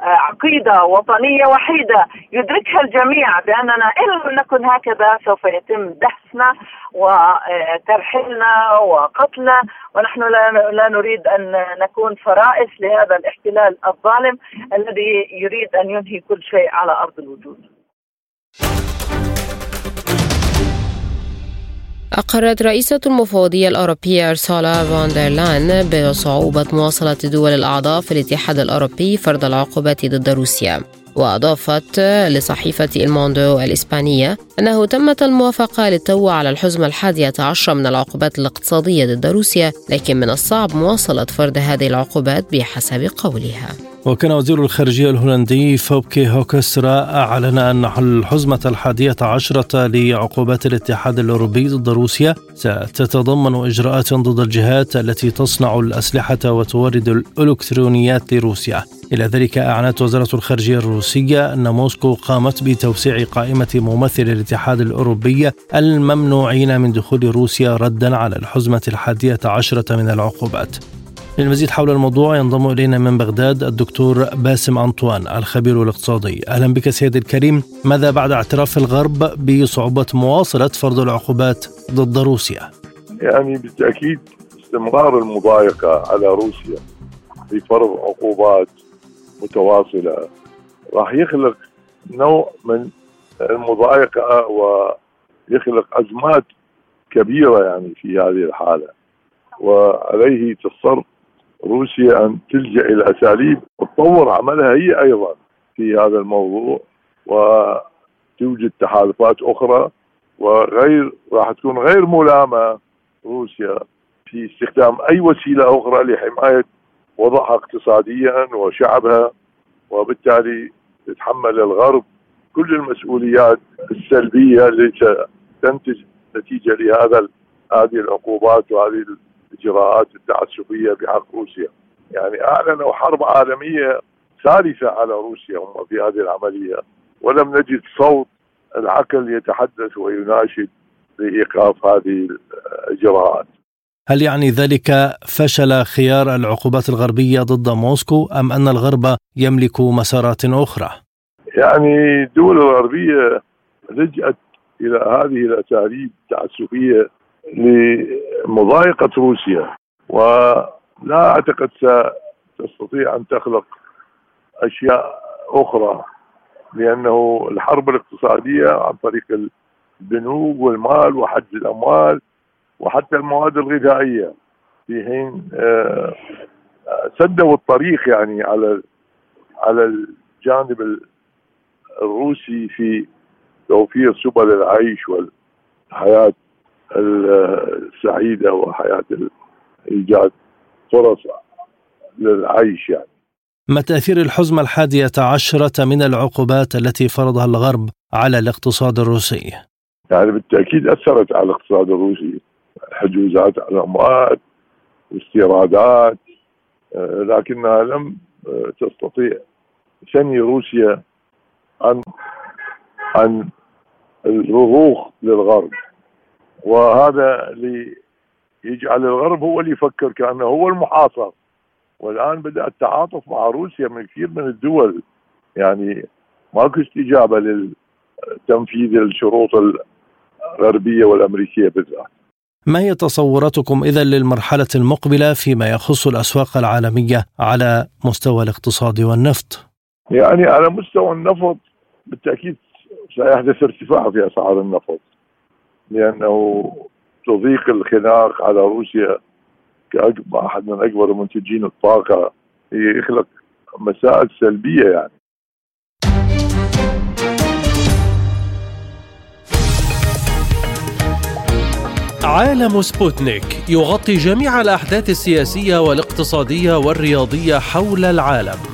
عقيدة وطنية وحيدة. يدركها الجميع بأننا إن لم نكن هكذا سوف يتم دحسنا وترحيلنا وقتلنا. ونحن لا نريد أن نكون فرائس لهذا الاحتلال الظالم الذي يريد أن ينهي كل شيء على أرض الوجود. أقرت رئيسة المفوضية الأوروبية أرسالا فاندرلان بصعوبة مواصلة الدول الأعضاء في الاتحاد الأوروبي فرض العقوبات ضد روسيا وأضافت لصحيفة الموندو الإسبانية أنه تمت الموافقة للتو على الحزمة الحادية عشرة من العقوبات الاقتصادية ضد روسيا لكن من الصعب مواصلة فرض هذه العقوبات بحسب قولها. وكان وزير الخارجية الهولندي فوبكه هوكسترا أعلن أن الحزمة الحادية عشرة لعقوبات الاتحاد الأوروبي ضد روسيا ستتضمن إجراءات ضد الجهات التي تصنع الأسلحة وتورد الإلكترونيات لروسيا. إلى ذلك أعلنت وزارة الخارجية الروسية أن موسكو قامت بتوسيع قائمة ممثلي الاتحاد الأوروبي الممنوعين من دخول روسيا ردا على الحزمة الحادية عشرة من العقوبات. للمزيد حول الموضوع ينضم إلينا من بغداد الدكتور باسم أنطوان الخبير الاقتصادي. أهلا بك سيدي الكريم. ماذا بعد اعتراف الغرب بصعوبة مواصلة فرض العقوبات ضد روسيا؟ يعني بالتأكيد استمرار المضايقة على روسيا في فرض عقوبات متواصلة. راح يخلق نوع من المضايقة ويخلق أزمات كبيرة يعني في هذه الحالة. وعليه تضطر روسيا أن تلجأ إلى أساليب وتطور عملها هي أيضا في هذا الموضوع وتوجد تحالفات أخرى وغير راح تكون غير ملامة روسيا في استخدام أي وسيلة أخرى لحماية وضعها اقتصاديا وشعبها وبالتالي تتحمل الغرب كل المسؤوليات السلبية التي تنتج نتيجة لهذا هذه العقوبات وهذه الإجراءات التعسفية بحق روسيا يعني اعلنوا حرب عالمية ثالثة على روسيا هم في هذه العملية ولم نجد صوت العقل يتحدث ويناشد بايقاف هذه الإجراءات هل يعني ذلك فشل خيار العقوبات الغربية ضد موسكو أم أن الغرب يملك مسارات أخرى؟ يعني الدول الغربية لجأت إلى هذه الأساليب التعسفية لمضايقة روسيا. ولا أعتقد ستستطيع أن تخلق أشياء أخرى لأنه الحرب الاقتصادية عن طريق البنوك والمال وحجز الأموال وحتى المواد الغذائية. في حين آه، سدوا الطريق يعني على على الجانب الروسي في توفير سبل العيش والحياة. السعيدة وحياة ايجاد فرص للعيش يعني. ما تأثير الحزمة الحادية عشرة من العقوبات التي فرضها الغرب على الاقتصاد الروسي؟ يعني بالتأكيد أثرت على الاقتصاد الروسي. حجوزات على الأموال واستيرادات آه، لكنها لم آه، تستطيع ثني روسيا عن عن الرضوخ للغرب. وهذا اللي يجعل الغرب هو اللي يفكر كأنه هو المحاصر والآن بدأ التعاطف مع روسيا من كثير من الدول يعني ماكو استجابة لتنفيذ الشروط الغربية والأمريكية بالذات. ما هي تصوراتكم إذا للمرحلة المقبلة فيما يخص الأسواق العالمية على مستوى الاقتصاد والنفط؟ يعني على مستوى النفط بالتأكيد سيحدث ارتفاع في أسعار النفط لأنه تضيق الخناق على روسيا كأحد من أكبر منتجين الطاقة. يخلق مسائل سلبية يعني. عالم سبوتنيك يغطي جميع الأحداث السياسية والاقتصادية والرياضية حول العالم.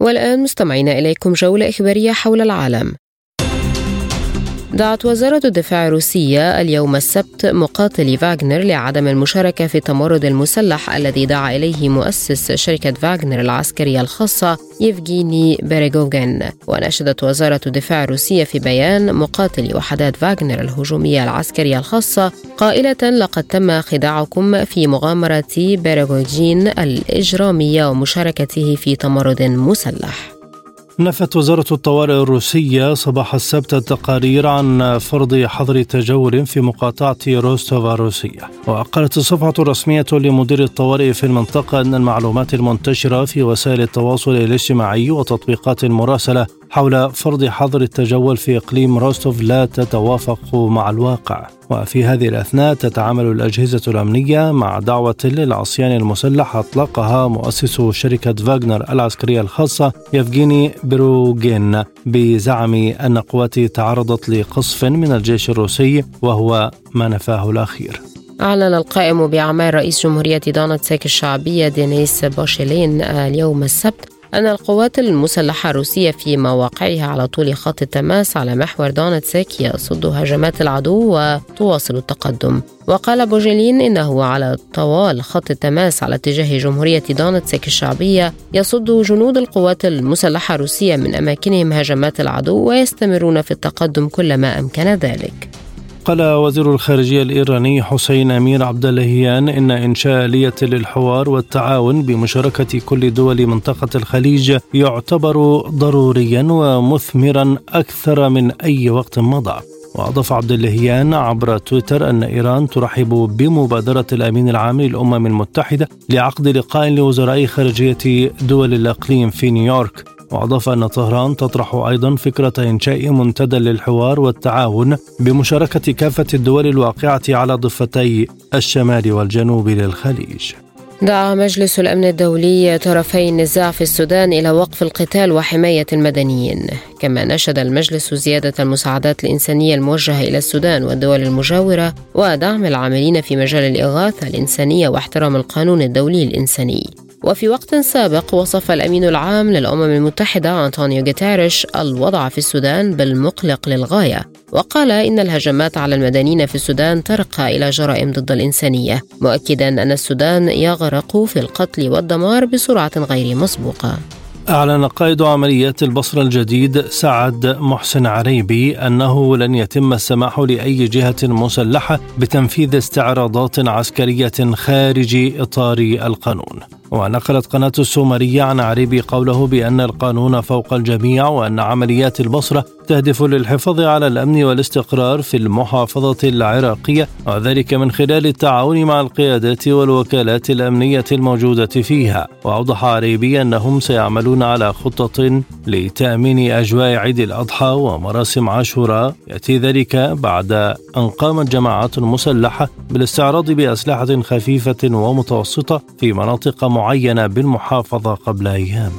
والآن مستمعين إليكم جولة إخبارية حول العالم. دعت وزارة الدفاع الروسية اليوم السبت مقاتلي فاغنر لعدم المشاركة في التمرد المسلح الذي دعا إليه مؤسس شركة فاغنر العسكرية الخاصة يفغيني بيريغوغين ونشدت وزارة الدفاع الروسية في بيان مقاتلي وحدات فاغنر الهجومية العسكرية الخاصة قائلة لقد تم خداعكم في مغامرة بيريغوجين الإجرامية ومشاركته في تمرد مسلح. نفت وزارة الطوارئ الروسية صباح السبت التقارير عن فرض حظر تجول في مقاطعة روستوفا الروسية. وقالت الصفحة الرسمية لمدير الطوارئ في المنطقة أن المعلومات المنتشرة في وسائل التواصل الاجتماعي وتطبيقات المراسلة حول فرض حظر التجول في إقليم روستوف لا تتوافق مع الواقع. وفي هذه الأثناء تتعامل الأجهزة الأمنية مع دعوة للعصيان المسلح أطلقها مؤسس شركة فاغنر العسكرية الخاصة يفغيني بروغين بزعم أن قواته تعرضت لقصف من الجيش الروسي وهو ما نفاه الأخير. أعلن القائم بأعمال رئيس جمهورية دونتسك الشعبية دينيس بوشيلين اليوم السبت أن القوات المسلحة الروسية في مواقعها على طول خط التماس على محور دونتسك تصد هجمات العدو وتواصل التقدم. وقال بوشيلين إنه على طوال خط التماس على اتجاه جمهورية دونتسك الشعبية يصد جنود القوات المسلحة الروسية من أماكنهم هجمات العدو ويستمرون في التقدم كلما أمكن ذلك. قال وزير الخارجية الإيراني حسين أمير عبد اللهيان إن إنشاء آلية للحوار والتعاون بمشاركة كل دول منطقة الخليج يعتبر ضروريا ومثمرا أكثر من أي وقت مضى. وأضاف عبد اللهيان عبر تويتر أن إيران ترحب بمبادرة الأمين العام للأمم المتحدة لعقد لقاء لوزراء خارجية دول الإقليم في نيويورك. وأضاف أن طهران تطرح أيضا فكرة إنشاء منتدى للحوار والتعاون بمشاركة كافة الدول الواقعة على ضفتي الشمال والجنوب للخليج. دعا مجلس الأمن الدولي طرفي النزاع في السودان إلى وقف القتال وحماية المدنيين. كما نشد المجلس زيادة المساعدات الإنسانية الموجهة إلى السودان والدول المجاورة ودعم العاملين في مجال الإغاثة الإنسانية واحترام القانون الدولي الإنساني. وفي وقت سابق وصف الأمين العام للأمم المتحدة أنطونيو جيتاريش الوضع في السودان بالمقلق للغاية وقال إن الهجمات على المدنيين في السودان ترقى إلى جرائم ضد الإنسانية مؤكدا أن السودان يغرق في القتل والدمار بسرعة غير مسبوقة. أعلن قائد عمليات البصرة الجديد سعد محسن عريبي أنه لن يتم السماح لأي جهة مسلحة بتنفيذ استعراضات عسكرية خارج إطار القانون. ونقلت قناة السومرية عن عريبي قوله بأن القانون فوق الجميع وأن عمليات البصرة تهدف للحفاظ على الأمن والاستقرار في المحافظة العراقية وذلك من خلال التعاون مع القيادات والوكالات الأمنية الموجودة فيها. وأوضح عريبي أنهم سيعملون على خطة لتأمين أجواء عيد الأضحى ومراسم عاشوراء. يأتي ذلك بعد أن قامت جماعات مسلحة بالاستعراض بأسلحة خفيفة ومتوسطة في مناطق معينة بالمحافظة قبل أيام.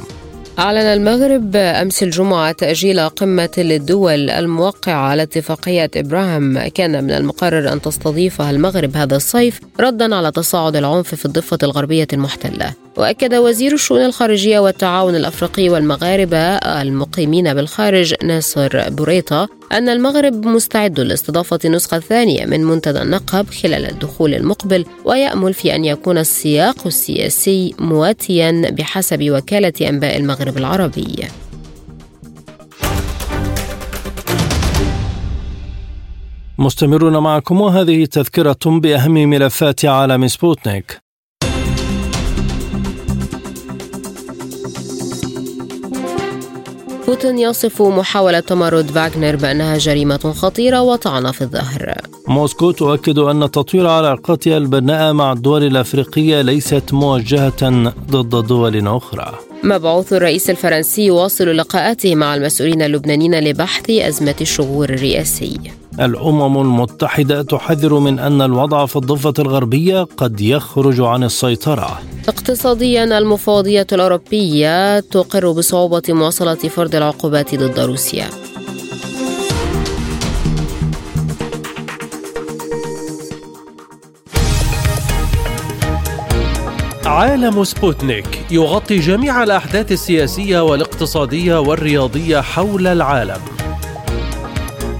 أعلن المغرب أمس الجمعة تأجيل قمة للدول الموقعة على اتفاقية إبراهيم. كان من المقرر أن تستضيفها المغرب هذا الصيف ردا على تصاعد العنف في الضفة الغربية المحتلة. وأكد وزير الشؤون الخارجية والتعاون الأفريقي والمغاربة المقيمين بالخارج ناصر بوريطة أن المغرب مستعد لاستضافة النسخة الثانية من منتدى النقب خلال الدخول المقبل ويأمل في أن يكون السياق السياسي مواتيا بحسب وكالة أنباء المغرب العربي. مستمرون معكم وهذه تذكرة بأهم ملفات عالم سبوتنيك. بوتين يصف محاولة تمرد فاغنر بأنها جريمة خطيرة وطعن في الظهر. موسكو تؤكد أن تطوير علاقاتها البناءة مع الدول الأفريقية ليست موجهة ضد دول أخرى. مبعوث الرئيس الفرنسي يواصل لقاءاته مع المسؤولين اللبنانيين لبحث أزمة الشغور الرئاسي. الأمم المتحدة تحذر من أن الوضع في الضفة الغربية قد يخرج عن السيطرة. اقتصاديا المفوضية الأوروبية تقر بصعوبة مواصلة فرض العقوبات ضد روسيا. عالم سبوتنيك يغطي جميع الأحداث السياسية والاقتصادية والرياضية حول العالم.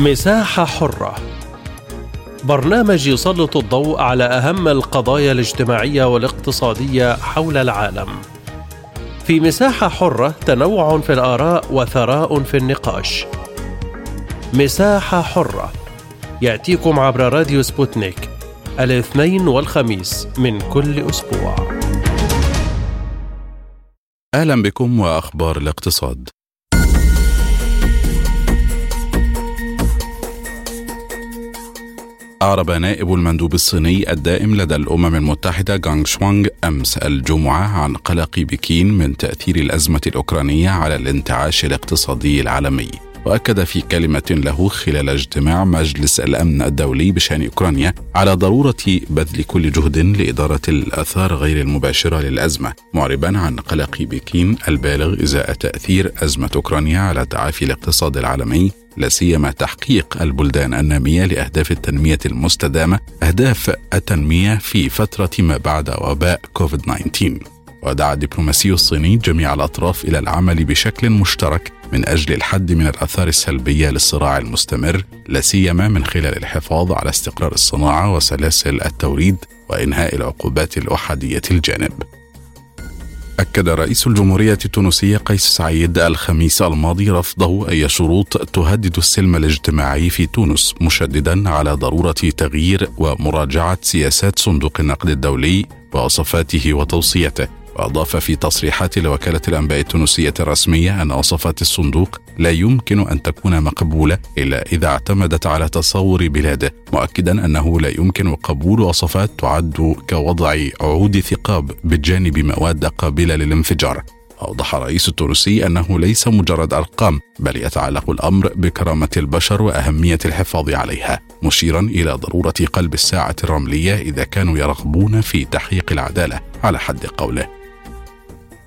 مساحة حرة برنامج يسلط الضوء على أهم القضايا الاجتماعية والاقتصادية حول العالم. في مساحة حرة تنوع في الآراء وثراء في النقاش. مساحة حرة يأتيكم عبر راديو سبوتنيك الاثنين والخميس من كل أسبوع. أهلا بكم وأخبار الاقتصاد. أعرب نائب المندوب الصيني الدائم لدى الأمم المتحدة جانغ شوانغ أمس الجمعة عن قلق بكين من تأثير الأزمة الأوكرانية على الانتعاش الاقتصادي العالمي. وأكد في كلمة له خلال اجتماع مجلس الأمن الدولي بشأن أوكرانيا على ضرورة بذل كل جهد لإدارة الآثار غير المباشرة للأزمة معربا عن قلق بكين البالغ إزاء تأثير أزمة أوكرانيا على تعافي الاقتصاد العالمي لا سيما تحقيق البلدان النامية لأهداف التنمية المستدامة أهداف التنمية في فترة ما بعد وباء كوفيد 19 ودعا الدبلوماسي الصيني جميع الأطراف إلى العمل بشكل مشترك من أجل الحد من الأثار السلبية للصراع المستمر لا سيما من خلال الحفاظ على استقرار الصناعة وسلاسل التوريد وإنهاء العقوبات الأحادية الجانب. أكد رئيس الجمهورية التونسية قيس سعيد الخميس الماضي رفضه أي شروط تهدد السلم الاجتماعي في تونس مشددا على ضرورة تغيير ومراجعة سياسات صندوق النقد الدولي ووصفاته وتوصيته وأضاف في تصريحات لوكالة الأنباء التونسية الرسمية أن وصفات الصندوق لا يمكن أن تكون مقبولة إلا إذا اعتمدت على تصور بلاده مؤكدا أنه لا يمكن قبول وصفات تعد كوضع عود ثقاب بجانب مواد قابلة للانفجار. أوضح الرئيس التونسي أنه ليس مجرد أرقام بل يتعلق الأمر بكرامة البشر وأهمية الحفاظ عليها مشيرا إلى ضرورة قلب الساعة الرملية إذا كانوا يرغبون في تحقيق العدالة على حد قوله.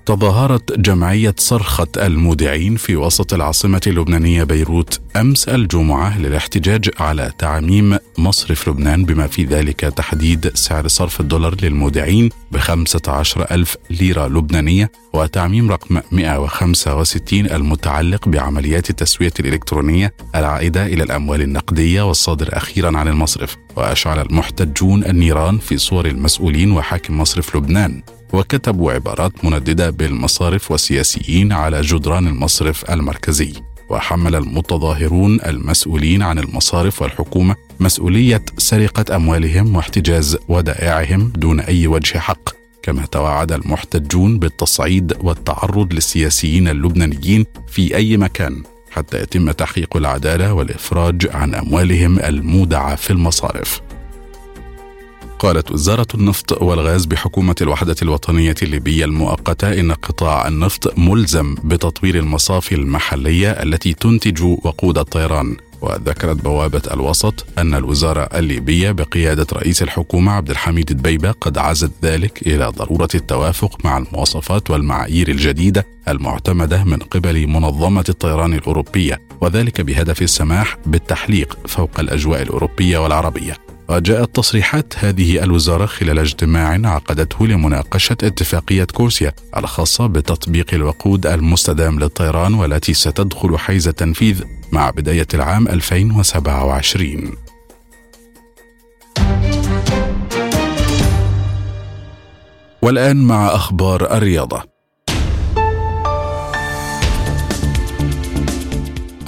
تظاهرت جمعية صرخة المودعين في وسط العاصمة اللبنانية بيروت أمس الجمعة للاحتجاج على تعميم مصرف لبنان بما في ذلك تحديد سعر صرف الدولار للمودعين بخمسة عشر ألف ليرة لبنانية وتعميم رقم 165 المتعلق بعمليات التسوية الإلكترونية العائدة إلى الأموال النقدية والصادر أخيرا عن المصرف وأشعل المحتجون النيران في صور المسؤولين وحاكم مصرف لبنان. وكتبوا عبارات منددة بالمصارف والسياسيين على جدران المصرف المركزي وحمل المتظاهرون المسؤولين عن المصارف والحكومة مسؤولية سرقة أموالهم واحتجاز ودائعهم دون أي وجه حق. كما توعد المحتجون بالتصعيد والتعرض للسياسيين اللبنانيين في أي مكان حتى يتم تحقيق العدالة والإفراج عن أموالهم المودعة في المصارف. قالت وزارة النفط والغاز بحكومة الوحدة الوطنية الليبية المؤقتة إن قطاع النفط ملزم بتطوير المصافي المحلية التي تنتج وقود الطيران. وذكرت بوابة الوسط أن الوزارة الليبية بقيادة رئيس الحكومة عبد الحميد دبيبة قد عزت ذلك إلى ضرورة التوافق مع المواصفات والمعايير الجديدة المعتمدة من قبل منظمة الطيران الأوروبية وذلك بهدف السماح بالتحليق فوق الأجواء الأوروبية والعربية. وجاءت تصريحات هذه الوزارة خلال اجتماع عقدته لمناقشة اتفاقية كورسيا الخاصة بتطبيق الوقود المستدام للطيران والتي ستدخل حيز التنفيذ مع بداية العام 2027 والآن مع أخبار الرياضة.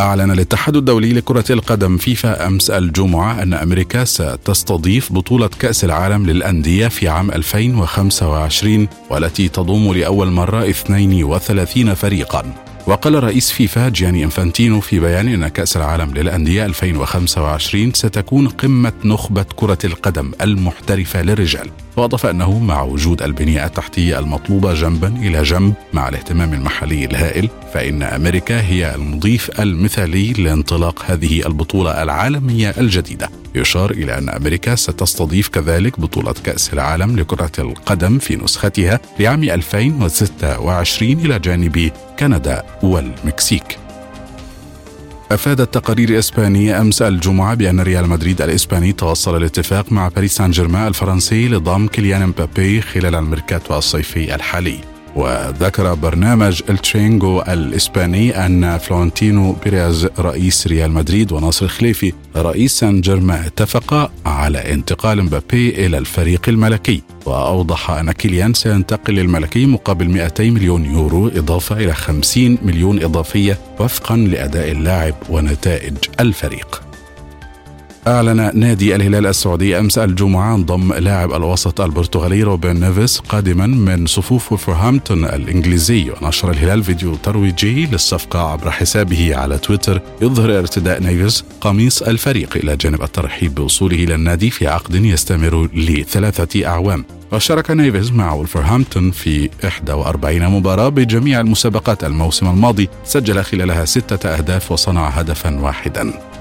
أعلن الاتحاد الدولي لكرة القدم فيفا أمس الجمعة أن أمريكا ستستضيف بطولة كأس العالم للأندية في عام 2025 والتي تضم لأول مرة 32 فريقا. وقال رئيس فيفا جياني إنفانتينو في بيان إن كأس العالم للأندية 2025 ستكون قمة نخبة كرة القدم المحترفة للرجال. وأضاف أنه مع وجود البنية التحتية المطلوبة جنبا إلى جنب مع الاهتمام المحلي الهائل فإن أمريكا هي المضيف المثالي لانطلاق هذه البطولة العالمية الجديدة. يشار إلى أن أمريكا ستستضيف كذلك بطولة كأس العالم لكرة القدم في نسختها لعام 2026 إلى جانب كندا والمكسيك. أفادت تقارير إسبانية أمس الجمعة بأن ريال مدريد الإسباني توصل لاتفاق مع باريس سان جيرمان الفرنسي لضم كيليان مبابي خلال الميركاتو الصيفي الحالي. وذكر برنامج التشيرينجيتو الإسباني أن فلورنتينو بيريز رئيس ريال مدريد وناصر الخليفي رئيس سان جيرمان اتفقا على انتقال مبابي إلى الفريق الملكي. وأوضح أن كيليان سينتقل للملكي مقابل 200 مليون يورو إضافة إلى 50 مليون إضافية وفقا لأداء اللاعب ونتائج الفريق. أعلن نادي الهلال السعودي أمس الجمعة عن ضم لاعب الوسط البرتغالي روبن نيفيس قادما من صفوف ولفرهامبتون الإنجليزي. ونشر الهلال فيديو ترويجي للصفقة عبر حسابه على تويتر. يظهر ارتداء نيفيس قميص الفريق إلى جانب الترحيب بوصوله إلى النادي في عقد يستمر لثلاثة أعوام. وشارك نيفيز مع ولفرهامبتون في 41 مباراة بجميع المسابقات الموسم الماضي. سجل خلالها ستة أهداف وصنع هدفا واحدا.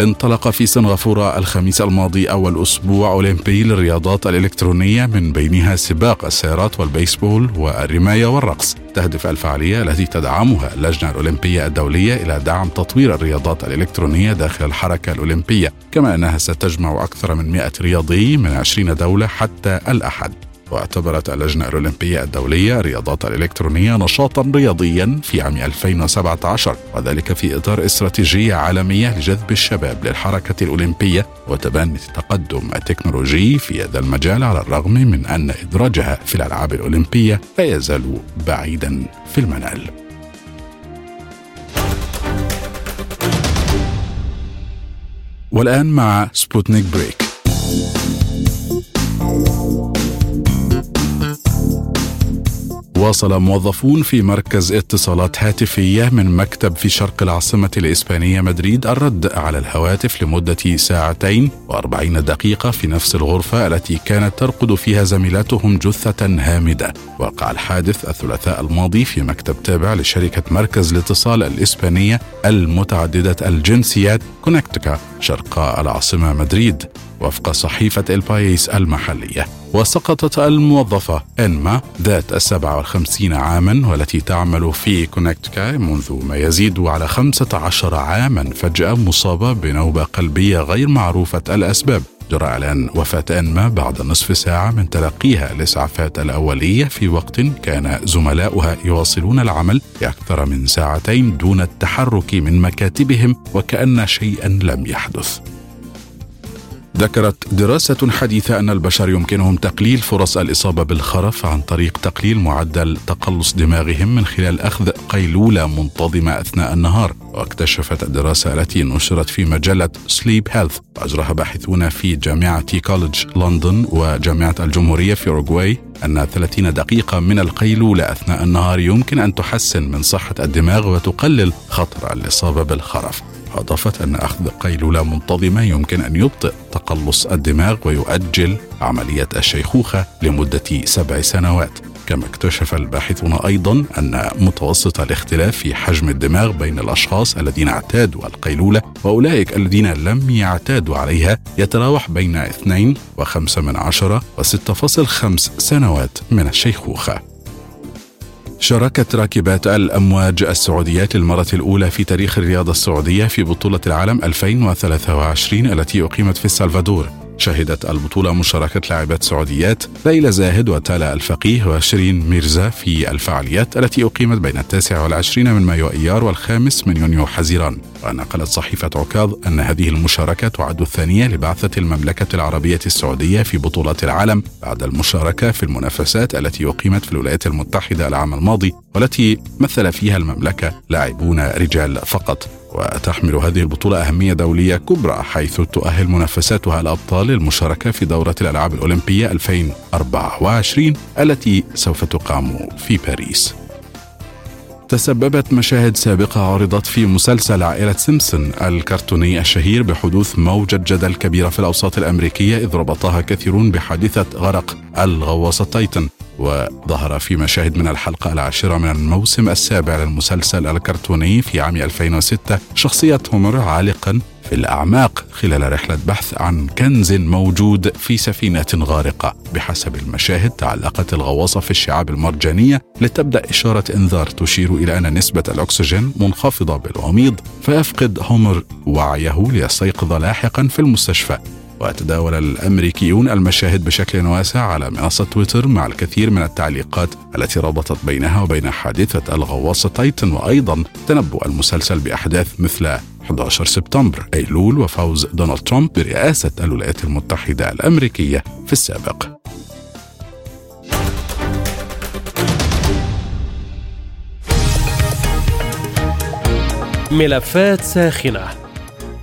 انطلق في سنغافورة الخميس الماضي أول أسبوع أولمبي للرياضات الإلكترونية من بينها سباق السيارات والبيسبول والرماية والرقص. تهدف الفعالية التي تدعمها اللجنة الأولمبية الدولية إلى دعم تطوير الرياضات الإلكترونية داخل الحركة الأولمبية كما أنها ستجمع أكثر من 100 رياضي من 20 دولة حتى الأحد. واعتبرت اللجنة الأولمبية الدولية الرياضات الإلكترونية نشاطا رياضيا في عام 2017 وذلك في إطار استراتيجية عالمية لجذب الشباب للحركة الأولمبية وتبني التقدم التكنولوجي في هذا المجال على الرغم من أن إدراجها في الألعاب الأولمبية لا يزال بعيدا في المنال. والآن مع سبوتنيك break. واصل موظفون في مركز اتصالات هاتفية من مكتب في شرق العاصمة الإسبانية مدريد الرد على الهواتف لمدة ساعتين و40 دقيقة في نفس الغرفة التي كانت ترقد فيها زميلتهم جثة هامدة. وقع الحادث الثلاثاء الماضي في مكتب تابع لشركة مركز الاتصال الإسبانية المتعددة الجنسيات Konecta شرق العاصمة مدريد. وفق صحيفة البايس المحلية وسقطت الموظفة إنما ذات السبعة والخمسين عاما والتي تعمل في كونكتيكا منذ ما يزيد على خمسة عشر عاما فجأة مصابة بنوبة قلبية غير معروفة الأسباب. جرى إعلان وفاة أنما بعد نصف ساعة من تلقيها الإسعافات الأولية في وقت كان زملاؤها يواصلون العمل لأكثر من ساعتين دون التحرك من مكاتبهم وكأن شيئا لم يحدث. ذكرت دراسة حديثة أن البشر يمكنهم تقليل فرص الإصابة بالخرف عن طريق تقليل معدل تقلص دماغهم من خلال أخذ قيلولة منتظمة أثناء النهار. واكتشفت الدراسة التي نشرت في مجلة Sleep Health وأجراها باحثون في جامعة College لندن وجامعة الجمهورية في أوروغواي أن 30 دقيقة من القيلولة أثناء النهار يمكن أن تحسن من صحة الدماغ وتقلل خطر الإصابة بالخرف. أضافت أن أخذ قيلولة منتظمة يمكن أن يبطئ تقلص الدماغ ويؤجل عملية الشيخوخة لمدة سبع سنوات. كما اكتشف الباحثون أيضا أن متوسط الاختلاف في حجم الدماغ بين الأشخاص الذين اعتادوا القيلولة وأولئك الذين لم يعتادوا عليها يتراوح بين 2 و5 من عشرة و6.5 سنوات من الشيخوخة. شاركت راكبات الأمواج السعوديات للمرة الأولى في تاريخ الرياضة السعودية في بطولة العالم 2023 التي أقيمت في السلفادور. شهدت البطولة مشاركة لاعبات سعوديات ليلى زاهد وتالا الفقيه وشيرين ميرزا في الفعاليات التي أقيمت بين التاسع والعشرين من مايو أيار والخامس من يونيو حزيران. ونقلت صحيفة عكاظ أن هذه المشاركة تعد الثانية لبعثة المملكة العربية السعودية في بطولة العالم بعد المشاركة في المنافسات التي أقيمت في الولايات المتحدة العام الماضي والتي مثل فيها المملكة لاعبون رجال فقط. وتحمل هذه البطولة أهمية دولية كبرى حيث تؤهل منافساتها الأبطال للمشاركة في دورة الألعاب الأولمبية 2024 التي سوف تقام في باريس. تسببت مشاهد سابقة عرضت في مسلسل عائلة سيمسون الكرتوني الشهير بحدوث موجة جدل كبيرة في الأوساط الأمريكية إذ ربطها كثيرون بحادثة غرق الغواصة تايتن وظهر في مشاهد من الحلقة العاشرة من الموسم السابع للمسلسل الكرتوني في عام 2006 شخصية هومر عالقا في الأعماق خلال رحلة بحث عن كنز موجود في سفينة غارقة. بحسب المشاهد تعلقت الغواصة في الشعاب المرجانية لتبدأ إشارة إنذار تشير إلى أن نسبة الأكسجين منخفضة بالوميض فيفقد هومر وعيه ليستيقظ لاحقا في المستشفى. وتداول الأمريكيون المشاهد بشكل واسع على منصة تويتر مع الكثير من التعليقات التي ربطت بينها وبين حادثة الغواصة تايتن وأيضا تنبؤ المسلسل بأحداث مثل 11 سبتمبر أيلول وفوز دونالد ترامب برئاسة الولايات المتحدة الأمريكية في السابق. ملفات ساخنة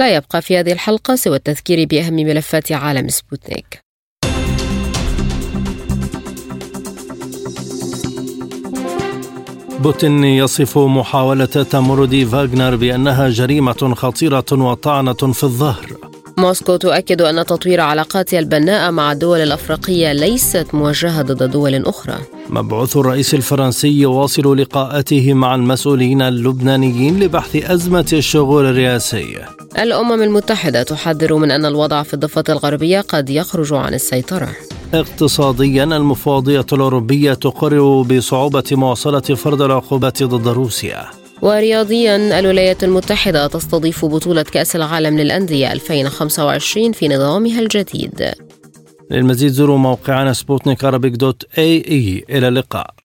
لا يبقى في هذه الحلقة سوى التذكير بأهم ملفات عالم سبوتنيك. بوتين يصف محاولة تمرد فاغنر بأنها جريمة خطيرة وطعنة في الظهر. موسكو تؤكد أن تطوير علاقاتها البناءة مع الدول الأفريقية ليست موجهة ضد دول أخرى. مبعوث الرئيس الفرنسي يواصل لقاءاته مع المسؤولين اللبنانيين لبحث أزمة الشغل الرئاسي. الأمم المتحدة تحذر من أن الوضع في الضفة الغربية قد يخرج عن السيطرة. اقتصاديا المفوضية الأوروبية تقرر بصعوبة مواصلة فرض العقوبات ضد روسيا. ورياضيا الولايات المتحدة تستضيف بطولة كأس العالم للأندية 2025 في نظامها الجديد. للمزيد زوروا موقعنا سبوتنيك dot ae. إلى اللقاء.